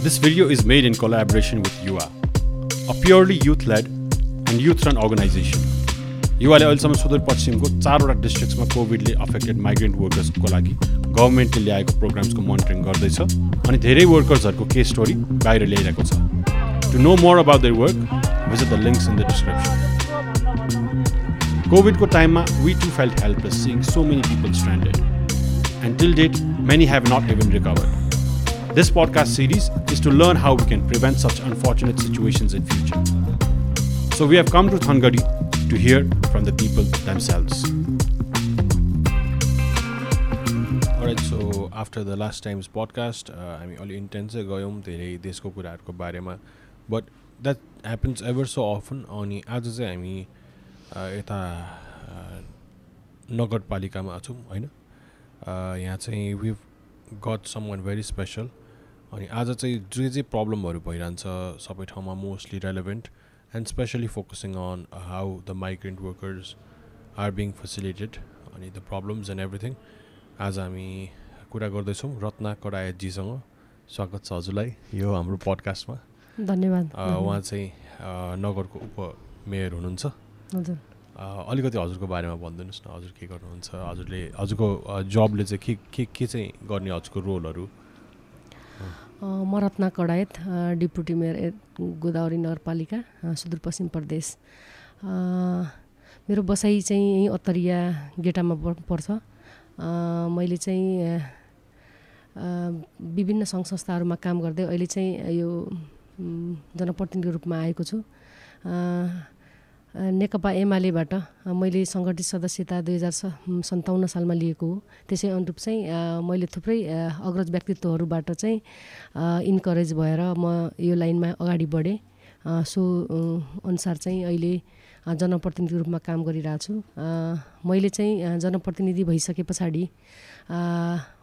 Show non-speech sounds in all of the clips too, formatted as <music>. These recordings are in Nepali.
This video is made in collaboration with UA, a purely youth led and youth run organization. युवाले अहिलेसम्म सुदूरपश्चिमको चारवटा डिस्ट्रिक्ट्समा कोभिडले अफेक्टेड माइग्रेन्ट वर्कर्सको लागि गभर्मेन्टले ल्याएको प्रोग्राम्सको मोनिटरिङ गर्दैछ अनि धेरै वर्कर्सहरूको केस स्टोरी बाहिर ल्याइरहेको छ to know more about their work visit the links in the description. कोभिडको टाइममा we too felt helpless seeing so many people stranded and till date many have not even recovered This podcast series is to learn how we can prevent such unfortunate situations in future. So we have come to Thangadi to hear from the people themselves. Alright, so after the last time's podcast, हामी अलि इन्टेन्सै गयौँ धेरै देशको कुराहरूको बारेमा but that happens ever so often अनि आज चाहिँ हामी यता नगरपालिकामा छौँ होइन यहाँ चाहिँ we got some one very special अनि आज चाहिँ जे जे प्रब्लमहरू भइरहन्छ सबै ठाउँमा mostly relevant and specially focusing on how the migrant workers are being facilitated अनि द प्रब्लम्स एन्ड एभ्रिथिङ आज हामी कुरा गर्दैछौँ रत्ना कडायतजीसँग स्वागत छ हजुरलाई यो हाम्रो पडकास्टमा धन्यवाद। उहाँ चाहिँ नगरको उपमेयर हुनुहुन्छ। हजुर। अलिकति हजुरको बारेमा भनिदिनुहोस् न हजुर के गर्नुहुन्छ? हजुरले हजुरको जबले चाहिँ के के के चाहिँ गर्ने हजुरको रोलहरू? म रत्ना कडायत डिप्युटी मेयर गोदावरी नगरपालिका सुदूरपश्चिम प्रदेश। मेरो बसाइ चाहिँ यहीँ अत्तरिया गेटामा पर्छ। मैले चाहिँ विभिन्न सङ्घ संस्थाहरूमा काम गर्दै अहिले चाहिँ यो जनप्रतिनिधिको रूपमा आएको छु। नेकपा एमालेबाट मैले सङ्गठित सदस्यता दुई हजार सन्ताउन्न सालमा लिएको हो। त्यसै अनुरूप चाहिँ मैले थुप्रै अग्रज व्यक्तित्वहरूबाट चाहिँ इन्करेज भएर म यो लाइनमा अगाडि बढेँ। सो अनुसार चाहिँ अहिले जनप्रतिनिधिको रूपमा काम गरिरहेको छु मैले चाहिँ जनप्रतिनिधि भइसके पछाडि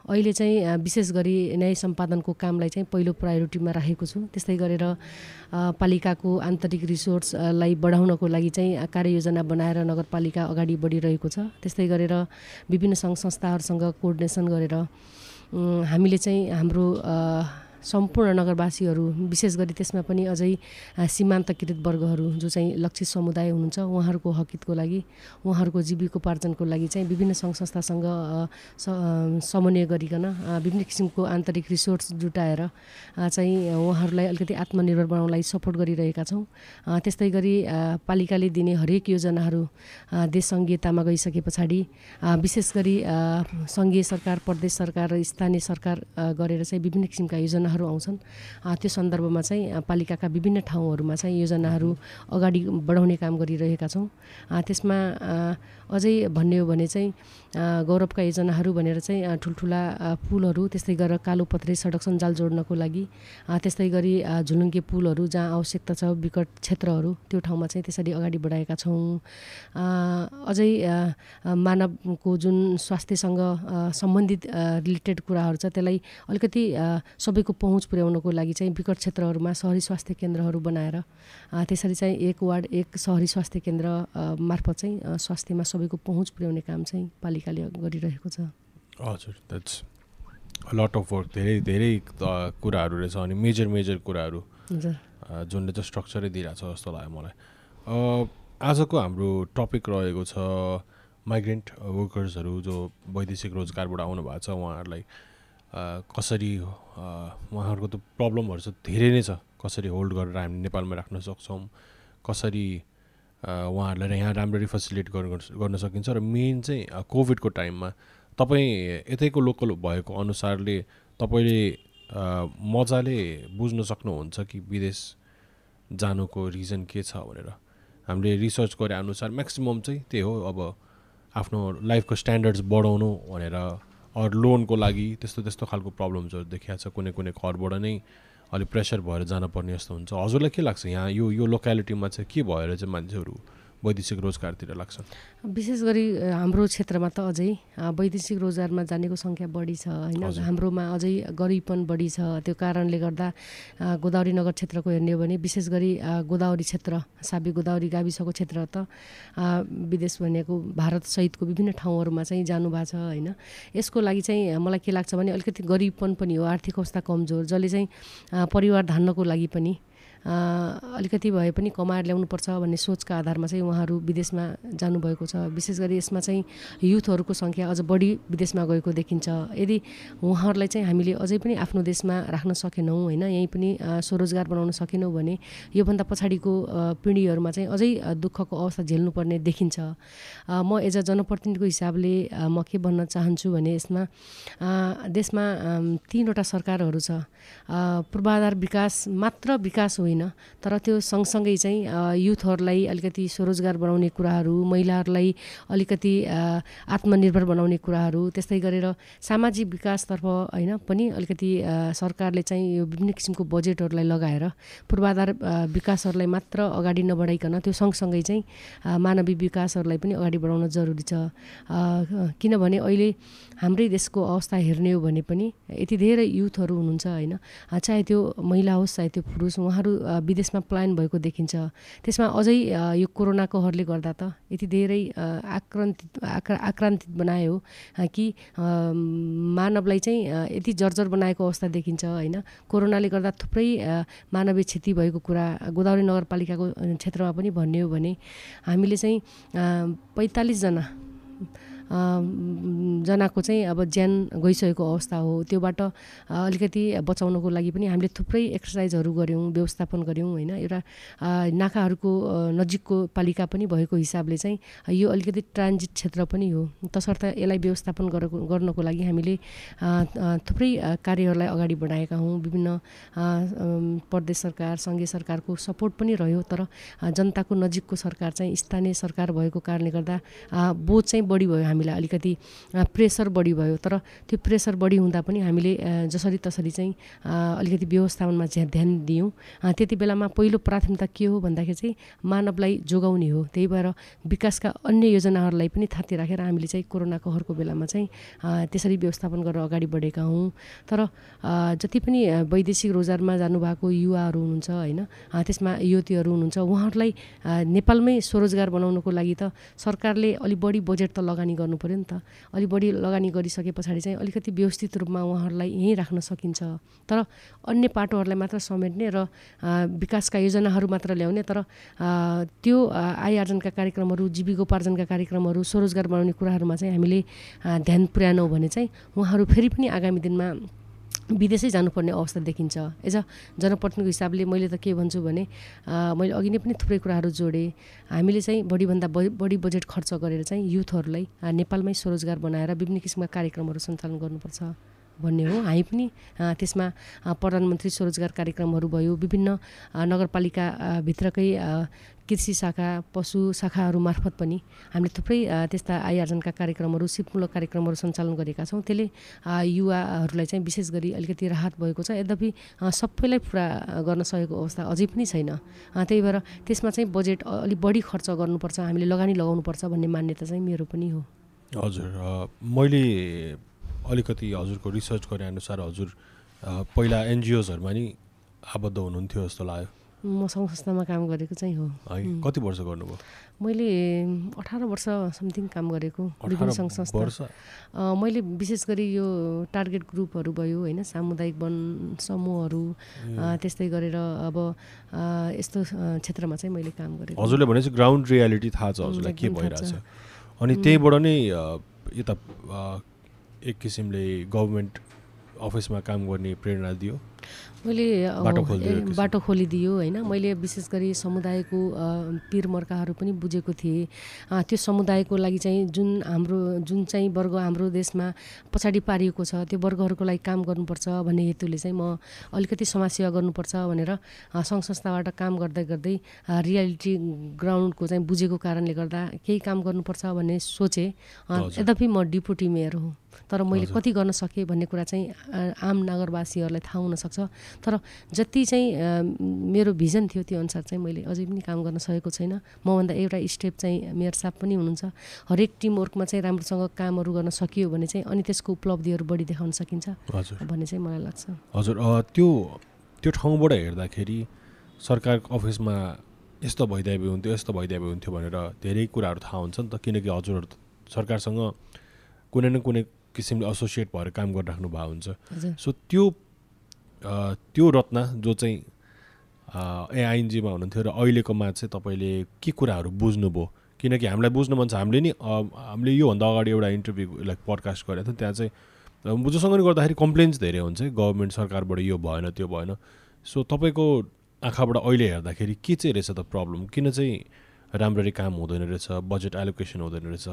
अहिले चाहिँ विशेष गरी न्याय सम्पादनको कामलाई चाहिँ पहिलो प्रायोरिटीमा राखेको छु। त्यस्तै गरेर पालिकाको आन्तरिक रिसोर्सलाई बढाउनको लागि चाहिँ कार्ययोजना बनाएर नगरपालिका अगाडि बढिरहेको छ। त्यस्तै गरेर विभिन्न सङ्घ संस्थाहरूसँग कोअर्डिनेसन गरेर हामीले चाहिँ हाम्रो सम्पूर्ण नगरवासीहरू विशेष गरी त्यसमा पनि अझै सीमान्तकृत वर्गहरू जो चाहिँ लक्षित समुदाय हुनुहुन्छ उहाँहरूको हकितको लागि उहाँहरूको जीविकोपार्जनको लागि चाहिँ विभिन्न सङ्घ संस्थासँग समन्वय गरिकन विभिन्न किसिमको आन्तरिक रिसोर्स जुटाएर चाहिँ उहाँहरूलाई अलिकति आत्मनिर्भर बनाउनलाई सपोर्ट गरिरहेका छौँ। त्यस्तै गरी पालिकाले दिने हरेक योजनाहरू देश सङ्घीयतामा गइसके पछाडि विशेष गरी सङ्घीय सरकार प्रदेश सरकार र स्थानीय सरकार गरेर चाहिँ विभिन्न किसिमका योजनाहरू योजनाहरू आउँछन्। त्यो सन्दर्भमा चाहिँ पालिकाका विभिन्न ठाउँहरूमा चाहिँ योजनाहरू अगाडि बढाउने काम गरिरहेका छौँ। त्यसमा अझै भन्ने हो भने चाहिँ गौरवका योजनाहरू भनेर चाहिँ ठुल्ठुला पुलहरू त्यस्तै गरेर कालो पत्रे सडक सञ्जाल जोड्नको लागि त्यस्तै गरी झुलुङ्गे पुलहरू जहाँ आवश्यकता छ विकट क्षेत्रहरू त्यो ठाउँमा चाहिँ त्यसरी अगाडि बढाएका छौँ। अझै मानवको जुन स्वास्थ्यसँग सम्बन्धित रिलेटेड कुराहरू छ त्यसलाई अलिकति सबैको पहुँच पुर्याउनको लागि चाहिँ विकट क्षेत्रहरूमा सहरी स्वास्थ्य केन्द्रहरू बनाएर त्यसरी चाहिँ एक वार्ड एक सहरी स्वास्थ्य केन्द्र मार्फत चाहिँ स्वास्थ्यमा सबैको पहुँच पुर्याउने काम चाहिँ पालिकाले गरिरहेको छ। हजुर द्याट्स लट अफ वर्क धेरै धेरै कुराहरू रहेछ अनि मेजर मेजर कुराहरू जुनले चाहिँ स्ट्रक्चरै दिइरहेको छ जस्तो लाग्यो मलाई। आजको हाम्रो टपिक रहेको छ माइग्रेन्ट वर्कर्सहरू जो वैदेशिक रोजगारबाट आउनु भएको छ उहाँहरूलाई कसरी उहाँहरूको त प्रब्लमहरू चाहिँ धेरै नै छ। कसरी होल्ड गरेर हामी नेपालमा राख्न सक्छौँ? कसरी उहाँहरूलाई यहाँ राम्ररी फेसिलिट गर्न सकिन्छ? र मेन चाहिँ कोभिडको टाइममा तपाईँ यतैको लोकल भएको अनुसारले तपाईँले मजाले बुझ्न सक्नुहुन्छ कि विदेश जानुको रिजन के छ भनेर? हामीले रिसर्च गरे अनुसार म्याक्सिमम् चाहिँ त्यही हो अब आफ्नो लाइफको स्ट्यान्डर्ड्स बढाउनु भनेर लोनको लागि त्यस्तो त्यस्तो खालको प्रब्लम्सहरू देखिएको छ कुनै कुनै घरबाट नै। अलिक प्रेसर भएर जानुपर्ने जस्तो हुन्छ। हजुरलाई के लाग्छ यहाँ? यो यो लोकालिटीमा चाहिँ के भएर चाहिँ मान्छेहरू वैदेशिक रोजगारतिर लाग्छन् विशेष गरी हाम्रो क्षेत्रमा त अझै वैदेशिक रोजगारमा जानेको सङ्ख्या बढी छ होइन? हाम्रोमा अझै गरिबपन बढी छ। त्यो कारणले गर्दा गोदावरी नगर क्षेत्रको हेर्ने हो भने विशेष गरी गोदावरी क्षेत्र साबी गोदावरी गाविसको क्षेत्र त विदेश भनेको भारतसहितको विभिन्न ठाउँहरूमा चाहिँ जानुभएको छ होइन? यसको लागि चाहिँ मलाई के लाग्छ भने अलिकति गरिबपन पनि हो आर्थिक अवस्था कमजोर जसले चाहिँ परिवार धान्नको लागि पनि अलिकति भए पनि कमाएर ल्याउनुपर्छ भन्ने सोचका आधारमा चाहिँ उहाँहरू विदेशमा जानुभएको छ। विशेष गरी यसमा चाहिँ युथहरूको सङ्ख्या अझ बढी विदेशमा गएको देखिन्छ। यदि उहाँहरूलाई चाहिँ हामीले अझै पनि आफ्नो देशमा राख्न सकेनौँ होइन यहीँ पनि स्वरोजगार बनाउन सकेनौँ भने योभन्दा पछाडिको पिँढीहरूमा चाहिँ अझै दुःखको अवस्था झेल्नुपर्ने देखिन्छ। म एज अ जनप्रतिनिधिको हिसाबले म के भन्न चाहन्छु भने यसमा देशमा तिनवटा सरकारहरू छ। पूर्वाधार विकास मात्र विकास होइन होइन तर त्यो सँगसँगै चाहिँ युथहरूलाई अलिकति स्वरोजगार बनाउने कुराहरू महिलाहरूलाई अलिकति आत्मनिर्भर बनाउने कुराहरू त्यस्तै गरेर सामाजिक विकासतर्फ होइन पनि अलिकति सरकारले चाहिँ यो विभिन्न किसिमको बजेटहरूलाई लगाएर पूर्वाधार विकासहरूलाई मात्र अगाडि नबढाइकन त्यो सँगसँगै चाहिँ मानवीय विकासहरूलाई पनि अगाडि बढाउन जरुरी छ। किनभने अहिले हाम्रै देशको अवस्था हेर्ने हो भने पनि यति धेरै युथहरू हुनुहुन्छ होइन। चाहे त्यो महिला होस् चाहे त्यो पुरुष उहाँहरू विदेशमा पलायन भएको देखिन्छ। त्यसमा अझै यो कोरोनाको हरले गर्दा त यति धेरै आक्रान्तित आक्रा आक्रान्तित बनायो कि मानवलाई चाहिँ यति जर्जर बनाएको अवस्था देखिन्छ होइन। कोरोनाले गर्दा थुप्रै मानवीय क्षति भएको कुरा गोदावरी नगरपालिकाको क्षेत्रमा पनि भन्ने हो भने हामीले चाहिँ पैँतालिसजना जनाको चाहिँ अब ज्यान गइसकेको अवस्था हो। त्योबाट अलिकति बचाउनको लागि पनि हामीले थुप्रै एक्सर्साइजहरू गऱ्यौँ व्यवस्थापन गऱ्यौँ होइन? एउटा नाकाहरूको नजिकको पालिका पनि भएको हिसाबले चाहिँ यो अलिकति ट्रान्जिट क्षेत्र पनि हो। तसर्थ यसलाई व्यवस्थापन गरेको गर्नको लागि हामीले थुप्रै कार्यहरूलाई अगाडि बढाएका हौँ। विभिन्न प्रदेश सरकार सङ्घीय सरकारको सपोर्ट पनि रह्यो तर जनताको नजिकको सरकार चाहिँ स्थानीय सरकार भएको कारणले गर्दा बोझ चाहिँ बढी भयो हामीलाई अलिकति प्रेसर बढी भयो। तर त्यो प्रेसर बढी हुँदा पनि हामीले जसरी तसरी चाहिँ अलिकति व्यवस्थापनमा झ्या ध्यान दियौँ। त्यति बेलामा पहिलो प्राथमिकता के हो भन्दाखेरि चाहिँ मानवलाई जोगाउने हो। त्यही भएर विकासका अन्य योजनाहरूलाई पनि थाती राखेर हामीले चाहिँ कोरोना कहरको बेलामा चाहिँ त्यसरी व्यवस्थापन गरेर अगाडि बढेका हौँ। तर जति पनि वैदेशिक रोजगारमा जानुभएको युवाहरू हुनुहुन्छ होइन त्यसमा युवतीहरू हुनुहुन्छ उहाँहरूलाई नेपालमै स्वरोजगार बनाउनको लागि त सरकारले अलिक बढी बजेट त लगानी गर्नु पऱ्यो नि त। अलिक बढी लगानी गरिसके पछाडि चाहिँ अलिकति व्यवस्थित रूपमा उहाँहरूलाई यहीँ राख्न सकिन्छ। तर अन्य पाटोहरूलाई मात्र समेट्ने र विकासका योजनाहरू मात्र ल्याउने तर त्यो आय आर्जनका कार्यक्रमहरू जीविकोपार्जनका कार्यक्रमहरू स्वरोजगार बनाउने कुराहरूमा चाहिँ हामीले ध्यान पुर्याएनौँ भने चाहिँ उहाँहरू फेरि पनि आगामी दिनमा विदेशै जानुपर्ने अवस्था देखिन्छ। एज अ जनप्रतिनिधिको हिसाबले मैले त के भन्छु भने मैले अघि नै पनि थुप्रै कुराहरू जोडेँ। हामीले चाहिँ बढीभन्दा बढी बजेट खर्च गरेर चाहिँ युथहरूलाई नेपालमै स्वरोजगार बनाएर विभिन्न किसिमका कार्यक्रमहरू सञ्चालन गर्नुपर्छ। भन्ने हो। हामी पनि त्यसमा प्रधानमन्त्री स्वरोजगार कार्यक्रमहरू भयो विभिन्न नगरपालिकाभित्रकै कृषि शाखा पशु शाखाहरू मार्फत पनि हामीले थुप्रै त्यस्ता आय आर्जनका कार्यक्रमहरू सिपमूलक कार्यक्रमहरू सञ्चालन गरेका छौँ। त्यसले युवाहरूलाई चाहिँ विशेष गरी अलिकति राहत भएको छ। यद्यपि सबैलाई पुरा गर्न सकेको अवस्था अझै पनि छैन। त्यही भएर त्यसमा चाहिँ बजेट अलिक बढी खर्च गर्नुपर्छ हामीले लगानी लगाउनुपर्छ भन्ने मान्यता चाहिँ मेरो पनि हो। हजुर मैले अलिकति हजुरको रिसर्च गरे अनुसार हजुर पहिला एनजिओजहरूमा नि आबद्ध हुनुहुन्थ्यो जस्तो लाग्यो। म सङ्घ संस्थामा काम गरेको चाहिँ हो। कति वर्ष गर्नुभयो? मैले अठार वर्ष समथिङ काम गरेको विभिन्न सङ्घ संस्था। मैले विशेष गरी यो टार्गेट ग्रुपहरू भयो होइन सामुदायिक वन समूहहरू त्यस्तै गरेर अब यस्तो क्षेत्रमा चाहिँ मैले काम गरेँ हजुरले भनेपछि ग्राउन्ड रियालिटी थाहा छ हजुरलाई के भइरहेछ। अनि त्यहीँबाट नै यता एक किसिमले गभर्मेन्ट अफिसमा काम गर्ने प्रेरणा दियो। मैले बाटो खोलिदियो होइन। मैले विशेष गरी समुदायको पिर मर्काहरू पनि बुझेको थिएँ। त्यो समुदायको लागि चाहिँ जुन हाम्रो जुन चाहिँ वर्ग हाम्रो देशमा पछाडि पारिएको छ त्यो वर्गहरूको लागि काम गर्नुपर्छ भन्ने हेतुले चाहिँ म अलिकति समाजसेवा गर्नुपर्छ भनेर सङ्घ संस्थाबाट काम गर्दै गर्दै रियालिटी ग्राउन्डको चाहिँ बुझेको कारणले गर्दा केही काम गर्नुपर्छ भन्ने सोचेँ। यद्यपि म डिपुटी मेयर हो तर मैले कति गर्न सकेँ भन्ने कुरा चाहिँ आम नगरवासीहरूलाई थाहा हुनसक्छ सक्छ तर जति चाहिँ मेरो भिजन थियो त्यो अनुसार चाहिँ मैले अझै पनि काम गर्न सकेको छैन। मभन्दा एउटा स्टेप चाहिँ मेयर साहब पनि हुनुहुन्छ। हरेक टिमवर्कमा चाहिँ राम्रोसँग कामहरू गर्न सकियो भने चाहिँ अनि त्यसको उपलब्धिहरू बढी देखाउन सकिन्छ भन्ने चाहिँ मलाई लाग्छ। हजुर त्यो त्यो ठाउँबाट हेर्दाखेरि सरकार अफिसमा यस्तो भइदिए हुन्थ्यो यस्तो भइदिए हुन्थ्यो भनेर धेरै कुराहरू थाहा हुन्छ नि त। किनकि हजुरहरू सरकारसँग कुनै न कुनै किसिमले एसोसिएट भएर काम गरिराख्नु भएको हुन्छ। सो त्यो त्यो रत्न जो चाहिँ एआइएनजीमा हुनुहुन्थ्यो र अहिलेकोमा चाहिँ तपाईँले के कुराहरू बुझ्नुभयो? किनकि हामीलाई बुझ्नु मन छ। हामीले नि हामीले योभन्दा अगाडि एउटा इन्टरभ्यू लाइक पडकास्ट गरेको थियौँ। त्यहाँ चाहिँ जोसँग गर्दाखेरि कम्प्लेन्स धेरै हुन्छ। गभर्मेन्ट सरकारबाट यो भएन त्यो भएन। सो तपाईँको आँखाबाट अहिले हेर्दाखेरि के चाहिँ रहेछ त प्रब्लम किन चाहिँ राम्ररी काम हुँदैन रहेछ? बजेट एलोकेसन हुँदैन रहेछ?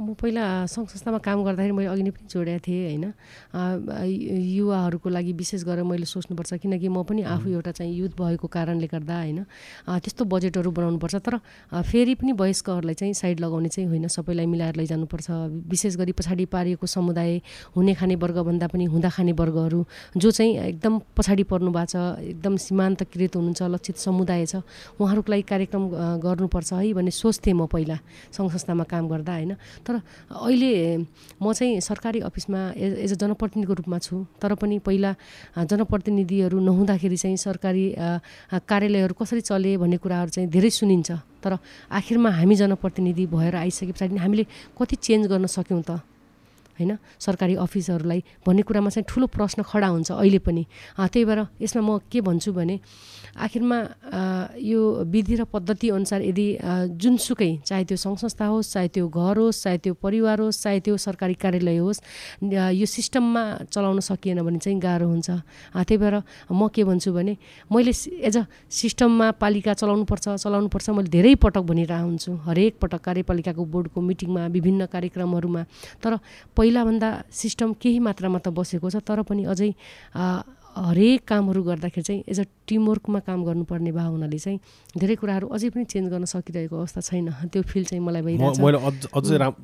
म पहिला सङ्घ संस्थामा काम गर्दाखेरि मैले अघि नै पनि जोडेको थिएँ होइन? युवाहरूको लागि विशेष गरेर मैले सोच्नुपर्छ किनकि म पनि आफू एउटा चाहिँ युथ भएको कारणले गर्दा होइन? त्यस्तो बजेटहरू बनाउनुपर्छ तर फेरि पनि वयस्कहरूलाई चाहिँ साइड लगाउने चाहिँ होइन सबैलाई मिलाएर लैजानुपर्छ। विशेष गरी पछाडि पारिएको समुदाय हुने खाने वर्गभन्दा पनि हुँदा खाने वर्गहरू जो चाहिँ एकदम पछाडि पर्नु भएको छ एकदम सीमान्तकृत हुनुहुन्छ लक्षित समुदाय छ उहाँहरूको लागि कार्यक्रम गर्नुपर्छ है भन्ने सोच्थेँ म पहिला सङ्घ संस्थामा काम गर्दा होइन? तर अहिले म चाहिँ सरकारी अफिसमा एज अ जनप्रतिनिधिको रूपमा छु। तर पनि पहिला जनप्रतिनिधिहरू नहुँदाखेरि चाहिँ सरकारी कार्यालयहरू कसरी चले भन्ने कुराहरू चाहिँ धेरै सुनिन्छ। तर आखिरमा हामी जनप्रतिनिधि भएर आइसके पछाडि हामीले कति चेन्ज गर्न सक्यौँ त? होइन? सरकारी अफिसहरूलाई भन्ने कुरामा चाहिँ ठुलो प्रश्न खडा हुन्छ अहिले पनि। त्यही भएर यसमा म के भन्छु भने आखिरमा यो विधि र पद्धति अनुसार यदि जुनसुकै चाहे त्यो सङ्घ संस्था होस् चाहे त्यो घर होस् चाहे त्यो परिवार होस् चाहे त्यो सरकारी कार्यालय होस् यो सिस्टममा चलाउन सकिएन भने चाहिँ गाह्रो हुन्छ। त्यही भएर म के भन्छु भने मैले एज अ सिस्टममा पालिका चलाउनुपर्छ चलाउनुपर्छ मैले धेरै पटक भनिरहेको हुन्छु। हरेक पटक कार्यपालिकाको बोर्डको मिटिङमा विभिन्न कार्यक्रमहरूमा। तर पहिलाभन्दा सिस्टम केही मात्रामा त बसेको छ तर पनि अझै हरेक कामहरू गर्दाखेरि चाहिँ एज अ टिमवर्कमा काम गर्नुपर्ने भए हुनाले चाहिँ धेरै कुराहरू अझै पनि चेन्ज गर्न सकिरहेको अवस्था छैन। त्यो फिल चाहिँ मलाई भइरहेको मैले अझै राम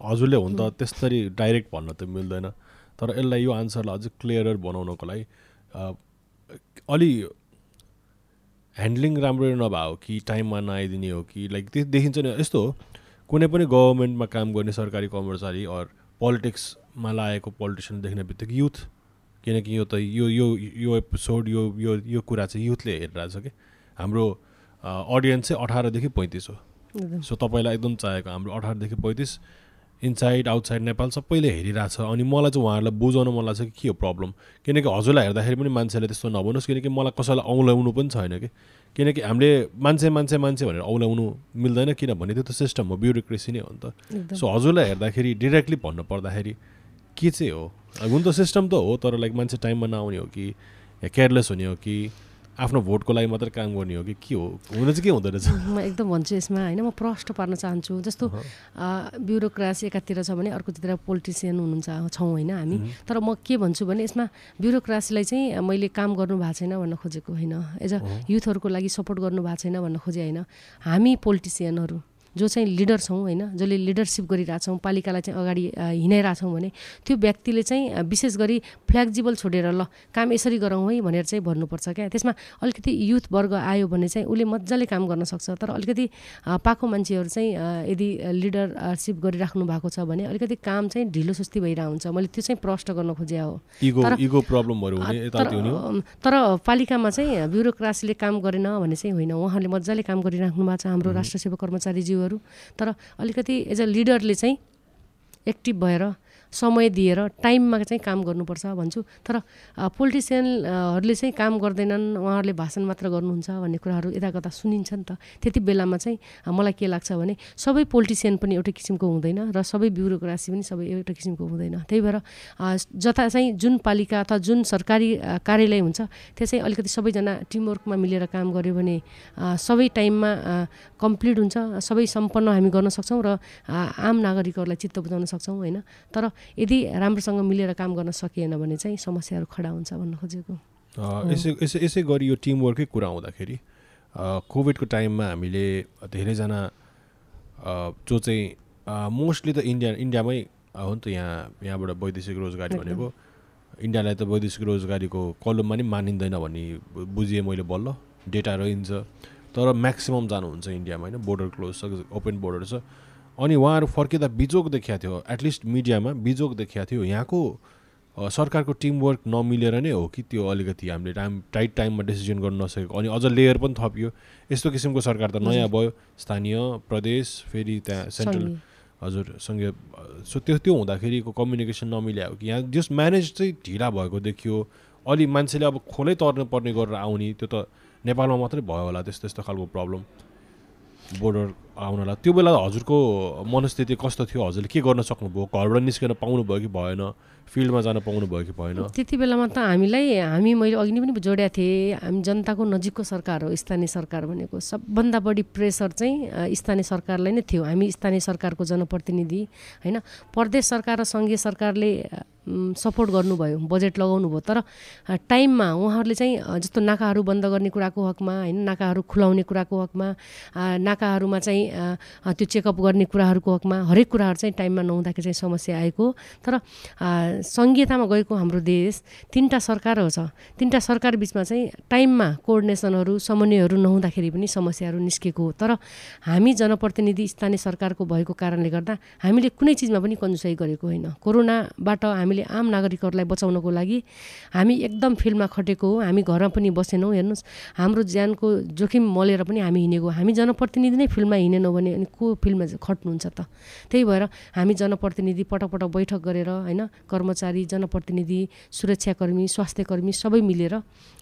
हजुरले हुन त त्यस्तरी डाइरेक्ट भन्न त मिल्दैन। तर यसलाई यो आन्सरलाई अझै क्लियरर बनाउनको लागि अलि ह्यान्डलिङ राम्रो नभए हो कि टाइममा नआइदिने हो कि लाइक त्यो देखिन्छ नि यस्तो हो। कुनै पनि गभर्मेन्टमा काम गर्ने सरकारी कर्मचारी अर पोलिटिक्समा लागेको पोलिटिसियन देख्ने बित्तिकै युथ किनकि यो त यो यो यो एपिसोड यो यो यो कुरा चाहिँ युथले हेरिरहेछ कि। हाम्रो अडियन्स चाहिँ अठारदेखि पैँतिस हो। सो तपाईँलाई एकदम चाहेको हाम्रो अठारदेखि पैँतिस। इनसाइड आउटसाइड नेपाल सबैले हेरिरहेछ। अनि मलाई चाहिँ उहाँहरूलाई बुझाउन मन लाग्छ कि के हो प्रब्लम किनकि हजुरलाई हेर्दाखेरि पनि मान्छेले त्यस्तो नभन्नुहोस् किनकि मलाई कसैलाई औँल्याउनु पनि छैन कि। किनकि हामीले मान्छे मान्छे मान्छे भनेर औँल्याउनु मिल्दैन किनभने त्यो त सिस्टम हो ब्युरोक्रेसी नै हो नि त। सो हजुरलाई हेर्दाखेरि डिरेक्टली भन्नु पर्दाखेरि के चाहिँ हो? हुन त सिस्टम त हो तर लाइक मान्छे टाइममा नआउने हो कि केयरलेस हुने हो कि आफ्नो भोटको लागि मात्रै काम गर्ने हो कि के हो? हुन चाहिँ के हुँदो रहेछ? म एकदम भन्छु यसमा होइन? म प्रश्न पार्न चाहन्छु। जस्तो ब्युरोक्रासी एकातिर छ भने अर्कोतिर पोलिटिसियन हुनुहुन्छ छौँ होइन हामी। तर म के भन्छु भने यसमा ब्युरोक्रासीलाई चाहिँ मैले काम गर्नु भएको छैन भन्न खोजेको होइन? एज अ युथहरूको लागि सपोर्ट गर्नु भएको छैन भन्न खोजेँ होइन? हामी पोलिटिसियनहरू। जो चाहिँ लिडर छौँ होइन जसले लिडरसिप गरिरहेछौँ पालिकालाई चाहिँ अगाडि हिँडाइरहेछौँ भने त्यो व्यक्तिले चाहिँ विशेष गरी फ्लेक्जिबल छोडेर ल काम यसरी गरौँ है भनेर चाहिँ भन्नुपर्छ क्या। त्यसमा अलिकति युथ वर्ग आयो भने चाहिँ उसले मजाले काम गर्न सक्छ। तर अलिकति पाएको मान्छेहरू चाहिँ यदि लिडरसिप गरिराख्नु भएको छ भने अलिकति काम चाहिँ ढिलो सुस्ती भइरहेको हुन्छ मैले त्यो चाहिँ प्रश्न गर्न खोजे हो। तर पालिकामा चाहिँ ब्युरोक्रासीले काम गरेन भने चाहिँ होइन उहाँले मजाले काम गरिराख्नु भएको छ। हाम्रो राष्ट्र सेवा कर्मचारीज्यू तर अलिकति एज अ लिडरले चाहिँ एक्टिभ भएर समय दिएर टाइममा चाहिँ काम गर्नुपर्छ भन्छु। तर पोलिटिसियनहरूले चाहिँ काम गर्दैनन् उहाँहरूले भाषण मात्र गर्नुहुन्छ भन्ने कुराहरू यता कता सुनिन्छ नि त। त्यति बेलामा चाहिँ मलाई के लाग्छ भने सबै पोलिटिसियन पनि एउटै किसिमको हुँदैन र सबै ब्युरोक्रासी पनि सबै एउटै किसिमको हुँदैन। त्यही भएर जता चाहिँ जुन पालिका अथवा जुन सरकारी कार्यालय हुन्छ त्यो चाहिँ अलिकति सबैजना टिमवर्कमा मिलेर काम गऱ्यो भने सबै टाइममा कम्प्लिट हुन्छ सबै सम्पन्न हामी गर्न सक्छौँ र आम नागरिकहरूलाई चित्त बुझाउन सक्छौँ होइन? तर यदि राम्रोसँग मिलेर काम गर्न सकिएन भने चाहिँ समस्याहरू खडा हुन्छ भन्न खोजेको। यसै यसै यसै गरी यो टिमवर्कै कुरा आउँदाखेरि कोभिडको टाइममा हामीले धेरैजना जो चाहिँ मोस्टली त इन्डिया इन्डियामै हो नि त यहाँ यहाँबाट वैदेशिक रोजगारी भनेको। इन्डियालाई त वैदेशिक रोजगारीको कलममा नि मानिँदैन भन्ने बुझिएँ मैले बल्ल। डेटा रहन्छ। तर म्याक्सिमम् जानुहुन्छ इन्डियामा होइन। बोर्डर क्लोज छ ओपन बोर्डर छ। अनि उहाँहरू फर्किँदा बिजोग देखिएको थियो। एटलिस्ट मिडियामा बिजोग देखिएको थियो। यहाँको सरकारको टिमवर्क नमिलेर नै हो कि त्यो अलिकति हामीले टाइम टाइट टाइममा डिसिजन गर्न नसकेको। अनि अझ लेयर पनि थपियो। यस्तो किसिमको सरकार त नयाँ भयो। स्थानीय प्रदेश फेरि त्यहाँ सेन्ट्रल हजुर सँगै सो त्यो त्यो हुँदाखेरिको कम्युनिकेसन नमिल्यायो कि। यहाँ जस म्यानेज चाहिँ ढिला भएको देखियो। अलि मान्छेले अब खोलै तर्नु पर्ने गरेर आउने त्यो त नेपालमा मात्रै भयो होला त्यस्तो त्यस्तो खालको प्रब्लम बोर्डर आउनलाई। त्यो बेला हजुरको मनस्थिति कस्तो थियो? हजुरले के गर्न सक्नुभयो? घरबाट निस्केर पाउनुभयो कि भएन? फिल्डमा जान पाउनु भयो कि भएन? त्यति बेलामा त हामीलाई हामी मैले अघि नै पनि जोडेको थिएँ हामी जनताको नजिकको सरकार हो स्थानीय सरकार भनेको। सबभन्दा बढी प्रेसर चाहिँ स्थानीय सरकारलाई नै थियो। हामी स्थानीय सरकारको जनप्रतिनिधि होइन? प्रदेश सरकार र सङ्घीय सरकारले सपोर्ट गर्नुभयो बजेट लगाउनु भयो तर टाइममा उहाँहरूले चाहिँ जस्तो नाकाहरू बन्द गर्ने कुराको हकमा होइन? नाकाहरू खुलाउने कुराको हकमा नाकाहरूमा चाहिँ त्यो चेकअप गर्ने कुराहरूको हकमा हरेक कुराहरू चाहिँ टाइममा नहुँदाखेरि चाहिँ समस्या आएको। तर सङ्घीयतामा गएको हाम्रो देश तिनवटा सरकारहरू छ। तिनवटा सरकार बिचमा चाहिँ टाइममा कोअर्डिनेसनहरू समन्वयहरू नहुँदाखेरि पनि समस्याहरू निस्केको हो। तर हामी जनप्रतिनिधि स्थानीय सरकारको भएको कारणले गर्दा हामीले कुनै चिजमा पनि कन्जुसाइ गरेको होइन। कोरोनाबाट हामीले आम नागरिकहरूलाई बचाउनको लागि हामी एकदम फिल्डमा खटेको हो। हामी घरमा पनि बसेनौँ हेर्नुहोस्। हाम्रो ज्यानको जोखिम मलेर पनि हामी हिँडेको हामी जनप्रतिनिधि नै फिल्डमा हिँडेनौँ भने अनि को फिल्डमा खट्नुहुन्छ त? त्यही भएर हामी जनप्रतिनिधि पटक पटक बैठक गरेर होइन कर्मचारी जनप्रतिनिधि सुरक्षाकर्मी स्वास्थ्यकर्मी सबै मिलेर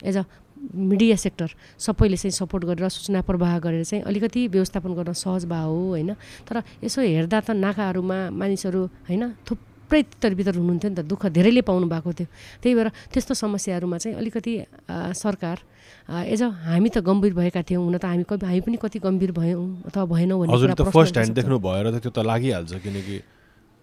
एज अ मिडिया सेक्टर सबैले चाहिँ सपोर्ट गरेर सूचना प्रवाह गरेर चाहिँ अलिकति व्यवस्थापन गर्न सहज भयो हो होइन। तर यसो हेर्दा त नाकाहरूमा मानिसहरू होइन थुप्रै तितर हुनुहुन्थ्यो नि त दुःख धेरैले पाउनु भएको थियो। त्यही भएर त्यस्तो समस्याहरूमा चाहिँ अलिकति सरकार एज अ हामी त गम्भीर भएका थियौँ हुन त हामी हामी पनि कति गम्भीर भयौँ अथवा भएनौँ भने फर्स्ट ह्यान्ड देख्नु भएर त त्यो त लागिहाल्छ किनकि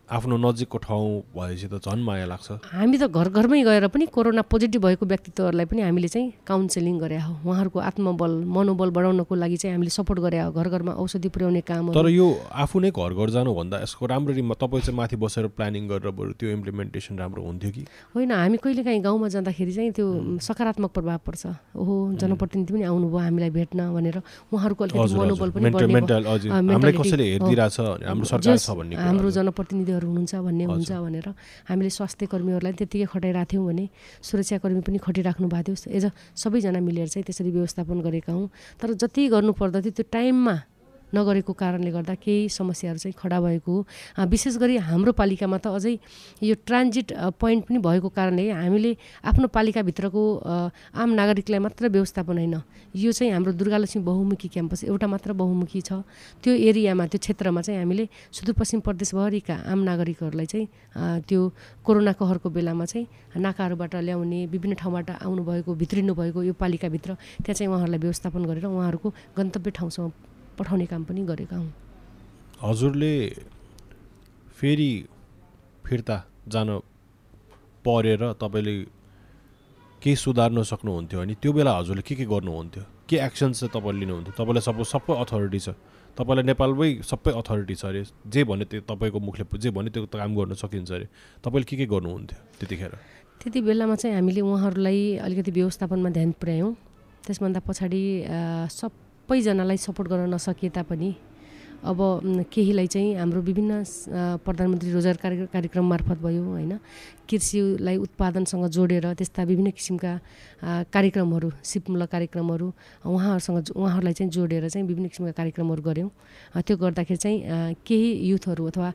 आफ्नो नजिकको ठाउँ भएपछि त झन् माया लाग्छ। हामी त घर घरमै गएर पनि कोरोना पोजिटिभ भएको व्यक्तित्वहरूलाई पनि हामीले चाहिँ काउन्सिलिङ गरे हो। उहाँहरूको आत्मबल मनोबल बढाउनको लागि चाहिँ हामीले सपोर्ट गरे हो। घर घरमा औषधि पुर्याउने काम तर यो आफू नै घर घर जानुभन्दा यसको राम्ररी तपाईँ चाहिँ माथि बसेर प्लानिङ गरेर बरु त्यो इम्प्लिमेन्टेसन राम्रो हुन्थ्यो कि? होइन हामी कहिले काहीँ गाउँमा जाँदाखेरि चाहिँ त्यो सकारात्मक प्रभाव पर्छ। ओहो जनप्रतिनिधि पनि आउनुभयो हामीलाई भेट्न भनेर। उहाँहरूको अलिकति मनोबल पनि हाम्रो जनप्रतिनिधि कर्मीहरू हुनुहुन्छ भन्ने हुन्छ भनेर हामीले स्वास्थ्य कर्मीहरूलाई त्यत्तिकै खटाइरहेको थियौँ भने सुरक्षाकर्मी पनि खटिराख्नु भएको थियो। एज सबैजना मिलेर चाहिँ त्यसरी व्यवस्थापन गरेका हौँ। तर जति गर्नुपर्दा थियो त्यो टाइममा नगरेको कारणले गर्दा केही समस्याहरू चाहिँ खडा भएको विशेष गरी हाम्रो पालिकामा त अझै यो ट्रान्जिट पोइन्ट पनि भएको कारणले हामीले आफ्नो पालिकाभित्रको आम नागरिकलाई मात्र व्यवस्थापन होइन। यो चाहिँ हाम्रो दुर्गालक्ष्मी बहुमुखी क्याम्पस एउटा मात्र बहुमुखी छ। त्यो एरियामा त्यो क्षेत्रमा चाहिँ हामीले सुदूरपश्चिम प्रदेशभरिका आम नागरिकहरूलाई चाहिँ त्यो कोरोना कहरको बेलामा चाहिँ नाकाहरूबाट ल्याउने विभिन्न ठाउँबाट आउनुभएको भित्रिनु भएको यो पालिकाभित्र त्यहाँ चाहिँ उहाँहरूलाई व्यवस्थापन गरेर उहाँहरूको गन्तव्य ठाउँसम्म पठाउने काम पनि गरेका हौँ हजुरले फेरि फिर्ता जान परेर तपाईँले केही सुधार्न सक्नुहुन्थ्यो अनि त्यो बेला हजुरले के के गर्नुहुन्थ्यो? के एक्सन्स चाहिँ तपाईँले लिनुहुन्थ्यो? तपाईँलाई सपोज सबै अथोरिटी छ। तपाईँलाई नेपालमै सबै अथोरिटी छ अरे जे भन्यो त्यो तपाईँको मुखले जे भन्यो त्यो काम गर्न सकिन्छ अरे तपाईँले के के गर्नुहुन्थ्यो त्यतिखेर? त्यति बेलामा चाहिँ हामीले उहाँहरूलाई अलिकति व्यवस्थापनमा ध्यान पुर्यायौँ। त्यसभन्दा पछाडि सब सबैजनालाई सपोर्ट गर्न नसकिए तापनि अब केहीलाई चाहिँ हाम्रो विभिन्न प्रधानमन्त्री रोजगार कार्य कार्यक्रम मार्फत भयो होइन। कृषिलाई उत्पादनसँग जोडेर त्यस्ता विभिन्न किसिमका कार्यक्रमहरू सिपमूलक कार्यक्रमहरू उहाँहरूसँग उहाँहरूलाई चाहिँ जोडेर चाहिँ विभिन्न किसिमका कार्यक्रमहरू गऱ्यौँ। त्यो गर्दाखेरि चाहिँ केही युथहरू अथवा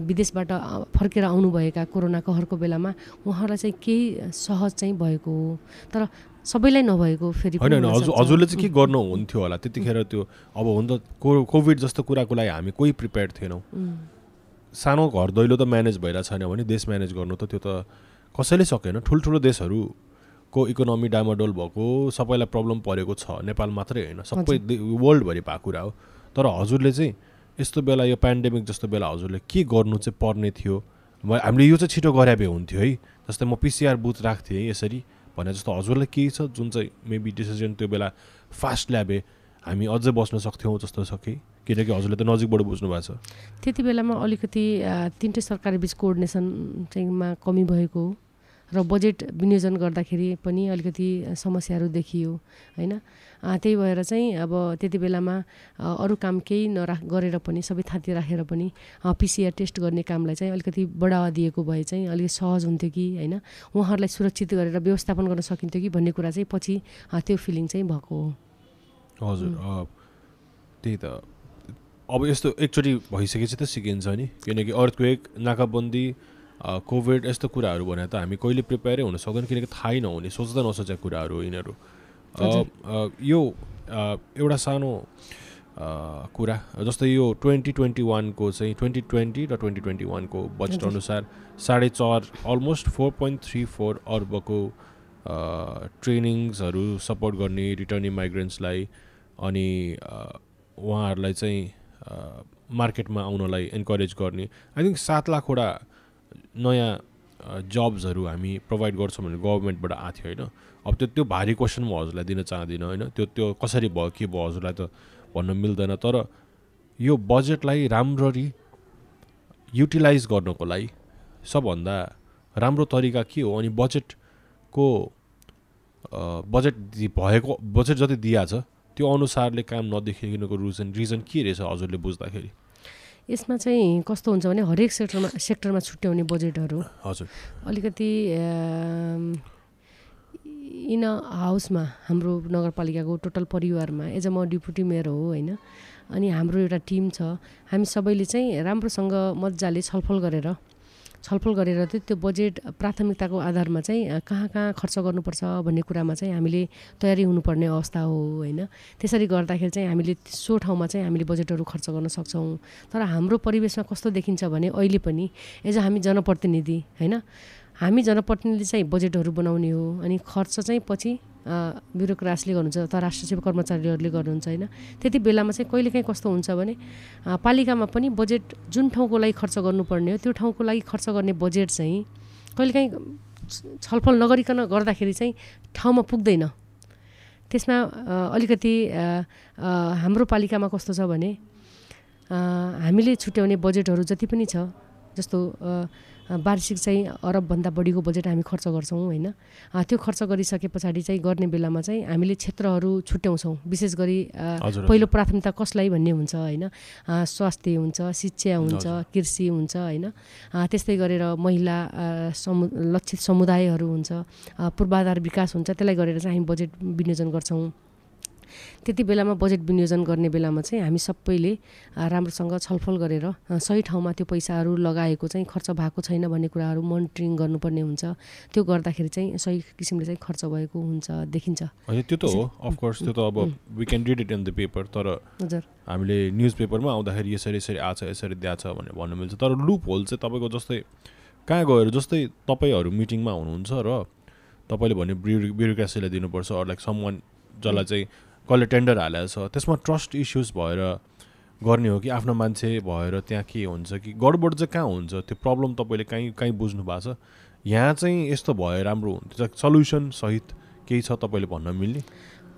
विदेशबाट फर्केर आउनुभएका कोरोना कहरको बेलामा उहाँहरूलाई चाहिँ केही सहज चाहिँ भएको हो। तर सबैलाई नभएको फेरि होइन हजुरले चाहिँ के गर्नुहुन्थ्यो होला? त्यतिखेर त्यो अब हुन त को कोभिड जस्तो कुराको लागि हामी कोही प्रिपेयर थिएनौँ। सानो घर दैलो त म्यानेज भइरहेको छैन भने देश म्यानेज गर्नु त त्यो त कसैले सकेन। ठुल्ठुलो देशहरूको इकोनोमी डामाडोल भएको सबैलाई प्रब्लम परेको छ। नेपाल मात्रै होइन सबै वर्ल्डभरि भएको कुरा हो। तर हजुरले चाहिँ यस्तो बेला यो पेन्डेमिक जस्तो बेला हजुरले के गर्नु चाहिँ पर्ने थियो? हामीले यो चाहिँ छिटो गरे हुन्थ्यो है। जस्तै म पिसिआर बुथ राख्थेँ यसरी। भने जस्तो हजुरलाई केही छ जुन चाहिँ मेबी डिसिजन त्यो बेला फास्ट ल्याबे हामी अझै बस्न सक्थ्यौँ जस्तो छ कि? किनकि हजुरले त नजिकबाट बुझ्नु भएको छ। त्यति बेलामा अलिकति तिनटै सरकारी बिच कोअर्डिनेसन चाहिँमा कमी भएको र बजेट विनियोजन गर्दाखेरि पनि अलिकति समस्याहरू देखियो होइन? त्यही भएर चाहिँ अब त्यति बेलामा अरू काम केही नराख गरेर पनि सबै थाँती राखेर पनि पिसिआर टेस्ट गर्ने कामलाई चाहिँ अलिकति बढावा दिएको भए चाहिँ अलिक सहज हुन्थ्यो कि होइन? उहाँहरूलाई सुरक्षित गरेर व्यवस्थापन गर्न सकिन्थ्यो कि भन्ने कुरा चाहिँ पछि त्यो फिलिङ चाहिँ भएको हो। हजुर त्यही त। अब यस्तो एकचोटि भइसकेपछि त सिकिन्छ नि। किनकि अर्थक्वेक नाकाबन्दी कोभिड यस्तो कुराहरू भने त हामी कहिले प्रिपेयरै हुन सक्दैन किनकि थाहै नहुने सोच्दा नसोचेको कुराहरू यिनीहरू। यो एउटा सानो कुरा जस्तै यो ट्वेन्टी ट्वेन्टी वानको चाहिँ ट्वेन्टी ट्वेन्टी र ट्वेन्टी ट्वेन्टी वानको बजेट अनुसार साढे चार almost four point three four अर्बको ट्रेनिङ्सहरू सपोर्ट गर्ने रिटर्निङ माइग्रेन्ट्सलाई अनि उहाँहरूलाई चाहिँ मार्केटमा आउनलाई इन्करेज गर्ने। आई थिङ्क सात लाखवटा नयाँ जब्सहरू हामी प्रोभाइड गर्छौँ भने गभर्मेन्टबाट आएको थियो होइन? अब त्यो त्यो भारी क्वेसन म हजुरलाई दिन चाहदिनँ होइन? त्यो त्यो कसरी भयो के भयो हजुरलाई त भन्न मिल्दैन तर यो बजेटलाई राम्ररी युटिलाइज गर्नको लागि सबभन्दा राम्रो तरिका के हो अनि बजेटको बजेट भएको बजेट जति दिइहाल्छ त्यो अनुसारले काम नदेखिनुको रिजन रिजन के रहेछ हजुरले बुझ्दाखेरि? यसमा चाहिँ कस्तो हुन्छ भने हरेक सेक्टरमा सेक्टरमा छुट्याउने बजेटहरू हजुर। अलिकति इन हाउसमा हाम्रो नगरपालिकाको टोटल परिवारमा एज अ म डिपुटी मेयर हो होइन? अनि हाम्रो एउटा टिम छ। हामी सबैले चाहिँ राम्रोसँग मजाले छलफल गरेर छलफल गरेर चाहिँ त्यो बजेट प्राथमिकताको आधारमा चाहिँ कहाँ कहाँ खर्च गर्नुपर्छ भन्ने कुरामा चाहिँ हामीले तयारी हुनुपर्ने अवस्था हो होइन? त्यसरी गर्दाखेरि चाहिँ हामीले सो ठाउँमा चाहिँ हामीले बजेटहरू खर्च गर्न सक्छौँ। तर हाम्रो परिवेशमा कस्तो देखिन्छ भने अहिले पनि एज हामी जनप्रतिनिधि होइन? हामी जनप्रतिनिधि चाहिँ बजेटहरू बनाउने हो अनि खर्च चाहिँ पछि ब्युरोक्रासले गर्नुहुन्छ अथवा राष्ट्र सेवा कर्मचारीहरूले गर्नुहुन्छ होइन? त्यति बेलामा चाहिँ कहिलेकाहीँ कस्तो हुन्छ भने पालिकामा पनि बजेट जुन ठाउँको लागि खर्च गर्नुपर्ने हो त्यो ठाउँको लागि खर्च गर्ने बजेट चाहिँ कहिलेकाहीँ छलफल नगरिकन गर्दाखेरि चाहिँ ठाउँमा पुग्दैन। त्यसमा अलिकति हाम्रो पालिकामा कस्तो छ भने हामीले छुट्याउने बजेटहरू जति पनि छ जस्तो वार्षिक चाहिँ अरबभन्दा बढीको बजेट हामी खर्च गर्छौँ होइन? त्यो खर्च गरिसके पछाडि चाहिँ गर्ने बेलामा चाहिँ हामीले क्षेत्रहरू छुट्याउँछौँ। विशेष गरी पहिलो प्राथमिकता कसलाई भन्ने हुन्छ होइन? स्वास्थ्य हुन्छ शिक्षा हुन्छ कृषि हुन्छ होइन? त्यस्तै गरेर महिला समु लक्षित समुदायहरू हुन्छ पूर्वाधार विकास हुन्छ त्यसलाई गरेर चाहिँ हामी बजेट विनियोजन गर्छौँ। त्यति बेलामा बजेट विनियोजन गर्ने बेलामा चाहिँ हामी सबैले राम्रोसँग छलफल गरेर सही ठाउँमा त्यो पैसाहरू लगाएको चाहिँ खर्च भएको छैन भन्ने कुराहरू मोनिटरिङ गर्नुपर्ने हुन्छ। त्यो गर्दाखेरि चाहिँ सही किसिमले चाहिँ खर्च भएको हुन्छ देखिन्छ। होइन त्यो त हो। अफकोर्स त्यो त अब we can read it in the paper तर हजुर। हामीले न्युज पेपरमा आउँदाखेरि यसरी यसरी आछ यसरी दिएको छ भनेर भन्नु मिल्छ। तर लुप होल चाहिँ तपाईँको जस्तै कहाँ गएर जस्तै तपाईँहरू मिटिङमा हुनुहुन्छ र तपाईँले भने ब्युरो ब्युरोक्रेसीलाई दिनुपर्छ अरू लाइक सम वान जसलाई चाहिँ कसले टेन्डर हालेको छ त्यसमा ट्रस्ट इस्युज भएर गर्ने हो कि आफ्नो मान्छे भएर त्यहाँ के हुन्छ कि गडबड चाहिँ कहाँ हुन्छ त्यो प्रब्लम तपाईँले कहीँ कहीँ बुझ्नु भएको छ? यहाँ चाहिँ यस्तो भए राम्रो हुन्थ्यो सल्युसन सहित केही छ तपाईँले भन्न मिल्ने?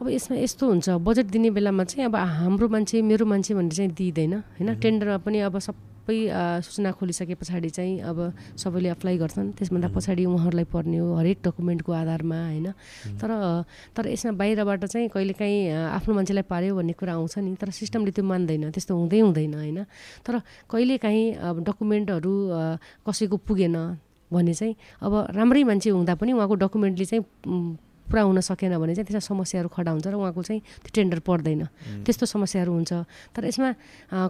अब यसमा यस्तो हुन्छ बजेट दिने बेलामा चाहिँ अब हाम्रो मान्छे मेरो मान्छे भनेर चाहिँ दिँदैन होइन? टेन्डरमा पनि अब सब सबै सूचना खोलिसके पछाडि चाहिँ अब सबैले अप्लाई गर्छन्। त्यसभन्दा पछाडि उहाँहरूलाई पर्ने हो हरेक डकुमेन्टको आधारमा होइन? तर तर यसमा बाहिरबाट चाहिँ कहिलेकाहीँ आफ्नो मान्छेलाई पार्यो भन्ने कुरा आउँछ नि तर सिस्टमले त्यो मान्दैन त्यस्तो हुँदै हुँदैन होइन? तर कहिलेकाहीँ अब डकुमेन्टहरू कसैको पुगेन भने चाहिँ अब राम्रै मान्छे हुँदा पनि उहाँको डकुमेन्टले चाहिँ पुरा हुन सकेन भने चाहिँ त्यसमा समस्याहरू खडा हुन्छ र उहाँको चाहिँ त्यो टेन्डर पर्दैन। त्यस्तो समस्याहरू हुन्छ। तर यसमा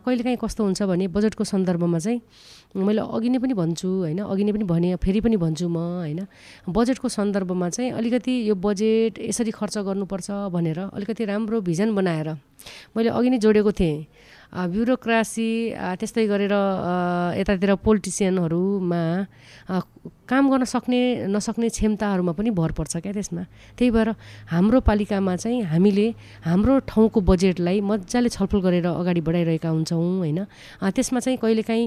कहिलेकाहीँ कस्तो हुन्छ भने बजेटको सन्दर्भमा चाहिँ मैले अघि नै पनि भन्छु होइन? अघि नै पनि भने फेरि पनि भन्छु म होइन? बजेटको सन्दर्भमा चाहिँ अलिकति यो बजेट यसरी खर्च गर्नुपर्छ भनेर अलिकति राम्रो भिजन बनाएर मैले अघि नै जोडेको थिएँ। ब्युरोक्रासी त्यस्तै गरेर यतातिर पोलिटिसियनहरूमा काम गर्न सक्ने नसक्ने क्षमताहरूमा पनि भर पर्छ क्या त्यसमा। त्यही भएर हाम्रो पालिकामा चाहिँ हामीले हाम्रो ठाउँको बजेटलाई मजाले छलफल गरेर अगाडि बढाइरहेका हुन्छौँ होइन? त्यसमा चाहिँ कहिलेकाहीँ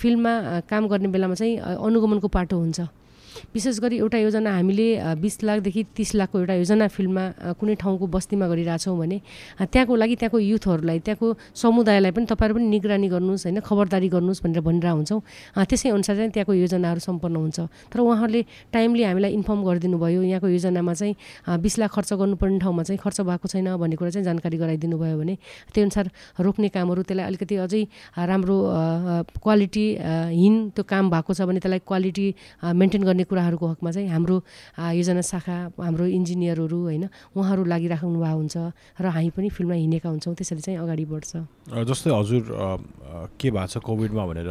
फिल्डमा काम गर्ने बेलामा चाहिँ अनुगमनको पाटो हुन्छ। विशेष गरी एउटा योजना हामीले बिस लाखदेखि तिस लाखको एउटा योजना फिल्डमा कुनै ठाउँको बस्तीमा गरिरहेछौँ भने त्यहाँको लागि त्यहाँको युथहरूलाई त्यहाँको समुदायलाई पनि तपाईँहरू पनि निगरानी गर्नुहोस् होइन खबरदारी गर्नुहोस् भनेर भनिरहेको हुन्छौँ। त्यसै अनुसार चाहिँ त्यहाँको योजनाहरू सम्पन्न हुन्छ। तर उहाँहरूले टाइमली हामीलाई इन्फर्म गरिदिनु भयो यहाँको योजनामा चाहिँ बिस लाख खर्च गर्नुपर्ने ठाउँमा चाहिँ खर्च भएको छैन भन्ने कुरा चाहिँ जानकारी गराइदिनु भयो भने त्यो अनुसार रोक्ने कामहरू त्यसलाई अलिकति अझै राम्रो क्वालिटी हिन त्यो काम भएको छ भने त्यसलाई क्वालिटी मेन्टेन गर्ने कुराहरूको हकमा चाहिँ हाम्रो योजना शाखा हाम्रो इन्जिनियरहरू होइन उहाँहरू लागिराख्नु भएको हुन्छ र हामी पनि फिल्डमा हिँडेका हुन्छौँ त्यसरी चाहिँ अगाडि बढ्छ। जस्तै हजुर के भएको छ कोभिडमा भनेर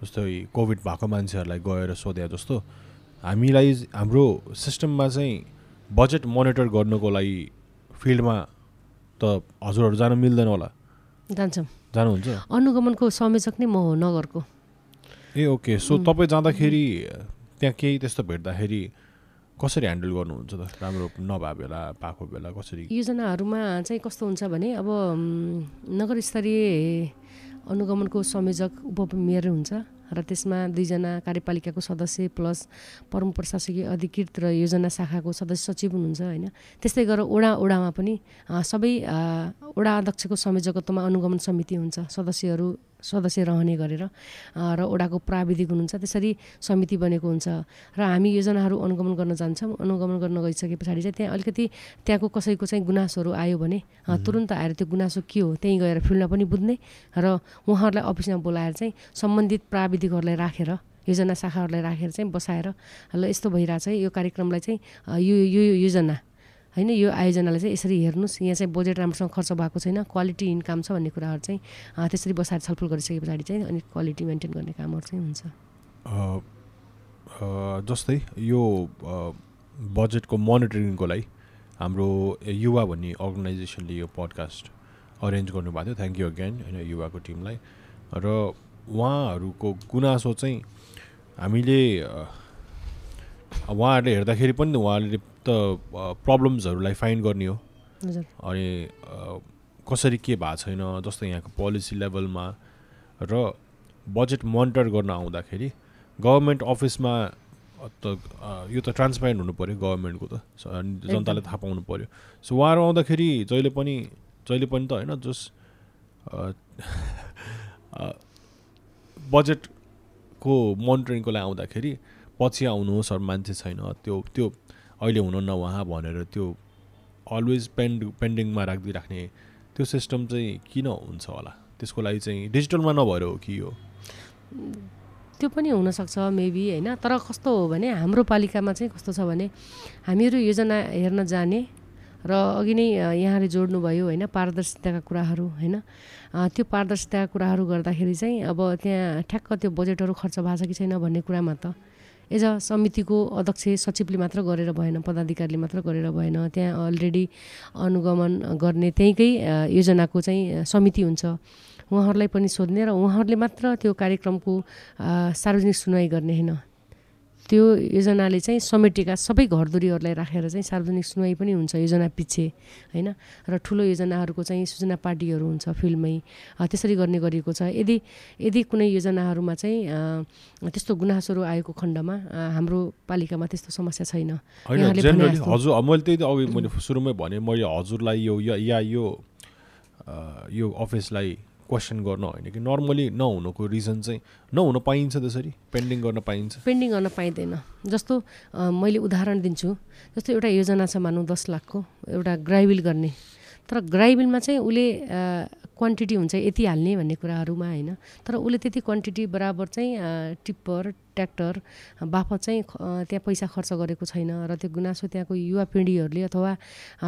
जस्तै कोभिड भएको मान्छेहरूलाई गएर सोधे जस्तो हामीलाई हाम्रो सिस्टममा चाहिँ बजेट मोनिटर गर्नुको लागि फिल्डमा त हजुरहरू जानु मिल्दैन होला। जान्छौँ। जानुहुन्छ? अनुगमनको संयोजक नै म हो नगरको। ए ओके सो तपाईँ जाँदाखेरि त्यहाँ केही त्यस्तो भेट्दाखेरि कसरी ह्यान्डल गर्नुहुन्छ त? राम्रो नभए बेला पाएको बेला कसरी? योजनाहरूमा चाहिँ कस्तो हुन्छ भने अब नगर स्तरीय अनुगमनको संयोजक उपमेयर हुन्छ र त्यसमा दुईजना कार्यपालिकाको सदस्य प्लस परम प्रशासकीय अधिकृत र योजना शाखाको सदस्य सचिव हुनुहुन्छ होइन? त्यस्तै गरेर ओडा ओडामा पनि सबै ओडा अध्यक्षको संयोजकत्वमा अनुगमन समिति हुन्छ सदस्यहरू सदस्य रहने गरेर र ओडाको प्राविधिक हुनुहुन्छ त्यसरी समिति बनेको हुन्छ। र हामी योजनाहरू अनुगमन गर्न जान्छौँ। अनुगमन गर्न गइसके पछाडि चाहिँ त्यहाँ अलिकति त्यहाँको कसैको चाहिँ गुनासोहरू आयो भने तुरन्त आएर त्यो गुनासो के हो त्यहीँ गएर फिल्डमा पनि बुझ्ने र उहाँहरूलाई अफिसमा बोलाएर चाहिँ सम्बन्धित प्राविधिकहरूलाई राखेर योजना शाखाहरूलाई राखेर चाहिँ बसाएर ल यस्तो भइरहेछ यो कार्यक्रमलाई चाहिँ यो यो योजना। होइन यो आयोजनालाई चाहिँ यसरी हेर्नुहोस् यहाँ चाहिँ बजेट राम्रोसँग खर्च भएको छैन क्वालिटी इन्कम छ भन्ने कुराहरू चाहिँ त्यसरी बसाएर छलफल गरिसके पछाडि चाहिँ अनि क्वालिटी मेन्टेन गर्ने कामहरू चाहिँ हुन्छ। जस्तै यो बजेटको मोनिटरिङको लागि हाम्रो युवा भन्ने अर्गनाइजेसनले यो पडकास्ट अरेन्ज गर्नुभएको थियो। थ्याङ्क यू अगेन होइन युवाको टिमलाई। र उहाँहरूको गुनासो चाहिँ हामीले उहाँहरूले हेर्दाखेरि पनि उहाँहरूले त प्रब्लम्सहरूलाई फाइन्ड गर्ने हो। अनि कसरी के भएको छैन जस्तो यहाँको पोलिसी लेभलमा र बजेट मोनिटर गर्न आउँदाखेरि गभर्मेन्ट अफिसमा त यो त ट्रान्सपेरेन्ट हुनु पऱ्यो गभर्मेन्टको त जनताले थाहा पाउनु पऱ्यो सो उहाँहरू आउँदाखेरि जहिले पनि जहिले पनि त होइन जस बजेटको <laughs> मोनिटरिङको लागि आउँदाखेरि पछि आउनुहोस् अरू मान्छे छैन। त्यो त्यो अहिले हुनुहुन्न उहाँ भनेर त्यो अलवेज पेन्ड पेन्डिङमा राखिदिइराख्ने त्यो सिस्टम चाहिँ किन हुन्छ होला? त्यसको लागि चाहिँ डिजिटलमा नभएर हो कि यो? त्यो पनि हुनसक्छ मेबी होइन? तर कस्तो हो भने हाम्रो पालिकामा चाहिँ कस्तो छ भने हामीहरू योजना हेर्न जाने र अघि नै यहाँले जोड्नुभयो होइन पारदर्शिताका कुराहरू होइन? त्यो पारदर्शिताका कुराहरू गर्दाखेरि चाहिँ अब त्यहाँ ठ्याक्क त्यो बजेटहरू खर्च भएको छ कि छैन भन्ने कुरामा त एज अ समितिको अध्यक्ष सचिवले मात्र गरेर भएन पदाधिकारीले मात्र गरेर भएन। त्यहाँ अलरेडी अनुगमन गर्ने त्यहीँकै योजनाको चाहिँ समिति हुन्छ। उहाँहरूलाई पनि सोध्ने र उहाँहरूले मात्र त्यो कार्यक्रमको सार्वजनिक सुनवाई गर्ने होइन। त्यो योजनाले चाहिँ समेटेका सबै घरधुरीहरूलाई राखेर चाहिँ सार्वजनिक सुनवाई पनि हुन्छ योजना पछि होइन? र ठुलो योजनाहरूको चाहिँ सूचना पार्टीहरू हुन्छ फिल्डमै त्यसरी गर्ने गरिएको छ। यदि यदि कुनै योजनाहरूमा चाहिँ त्यस्तो गुनासोहरू आएको खण्डमा हाम्रो पालिकामा त्यस्तो समस्या छैन। हजुर मैले त्यही त अघि मैले सुरुमै भने मैले हजुरलाई यो या यो यो अफिसलाई क्वेसन गर्न होइन कि नर्मली नहुनुको रिजन चाहिँ नहुन पाइन्छ त्यसरी? पेन्डिङ गर्न पाइन्छ? पेन्डिङ गर्न पाइँदैन। जस्तो मैले उदाहरण दिन्छु। जस्तो एउटा योजना छ मानौँ दस लाखको एउटा ग्राइबिल गर्ने। तर ग्राइबिलमा चाहिँ उसले क्वान्टिटी हुन्छ यति हाल्ने भन्ने कुराहरूमा होइन। तर उसले त्यति क्वान्टिटी बराबर चाहिँ टिप्पर ट्र्याक्टर बापत चाहिँ त्यहाँ पैसा खर्च गरेको छैन र त्यो गुनासो त्यहाँको युवा पिँढीहरूले अथवा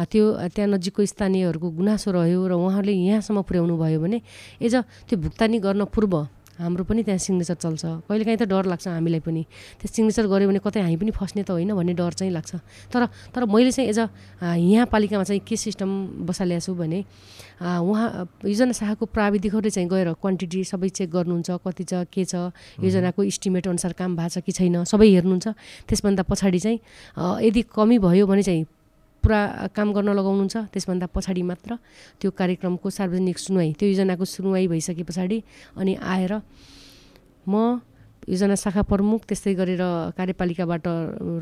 त्यो त्यहाँ नजिकको स्थानीयहरूको गुनासो रह्यो र उहाँहरूले यहाँसम्म पुर्याउनु भयो भने एज त्यो भुक्तानी गर्न पूर्व हाम्रो पनि त्यहाँ सिग्नेचर चल्छ। कहिलेकाहीँ त डर लाग्छ हामीलाई पनि। त्यो सिग्नेचर गऱ्यो भने कतै हामी पनि फस्ने त होइन भन्ने डर चाहिँ लाग्छ। तर तर मैले चाहिँ एज अ यहाँ पालिकामा चाहिँ के सिस्टम बसालिएको छु भने उहाँ योजना शाखाको प्राविधिकहरूले चाहिँ गएर क्वान्टिटी सबै चेक गर्नुहुन्छ कति छ के छ योजनाको इस्टिमेट अनुसार काम भएको छ कि छैन सबै हेर्नुहुन्छ। त्यसभन्दा पछाडि चाहिँ यदि कमी भयो भने चाहिँ पुरा काम गर्न लगाउनुहुन्छ त्यसभन्दा पछाडि मात्र त्यो कार्यक्रमको सार्वजनिक सुनवाई त्यो योजनाको सुनवाई भइसके पछाडि अनि आएर म योजना शाखा प्रमुख त्यस्तै गरेर कार्यपालिकाबाट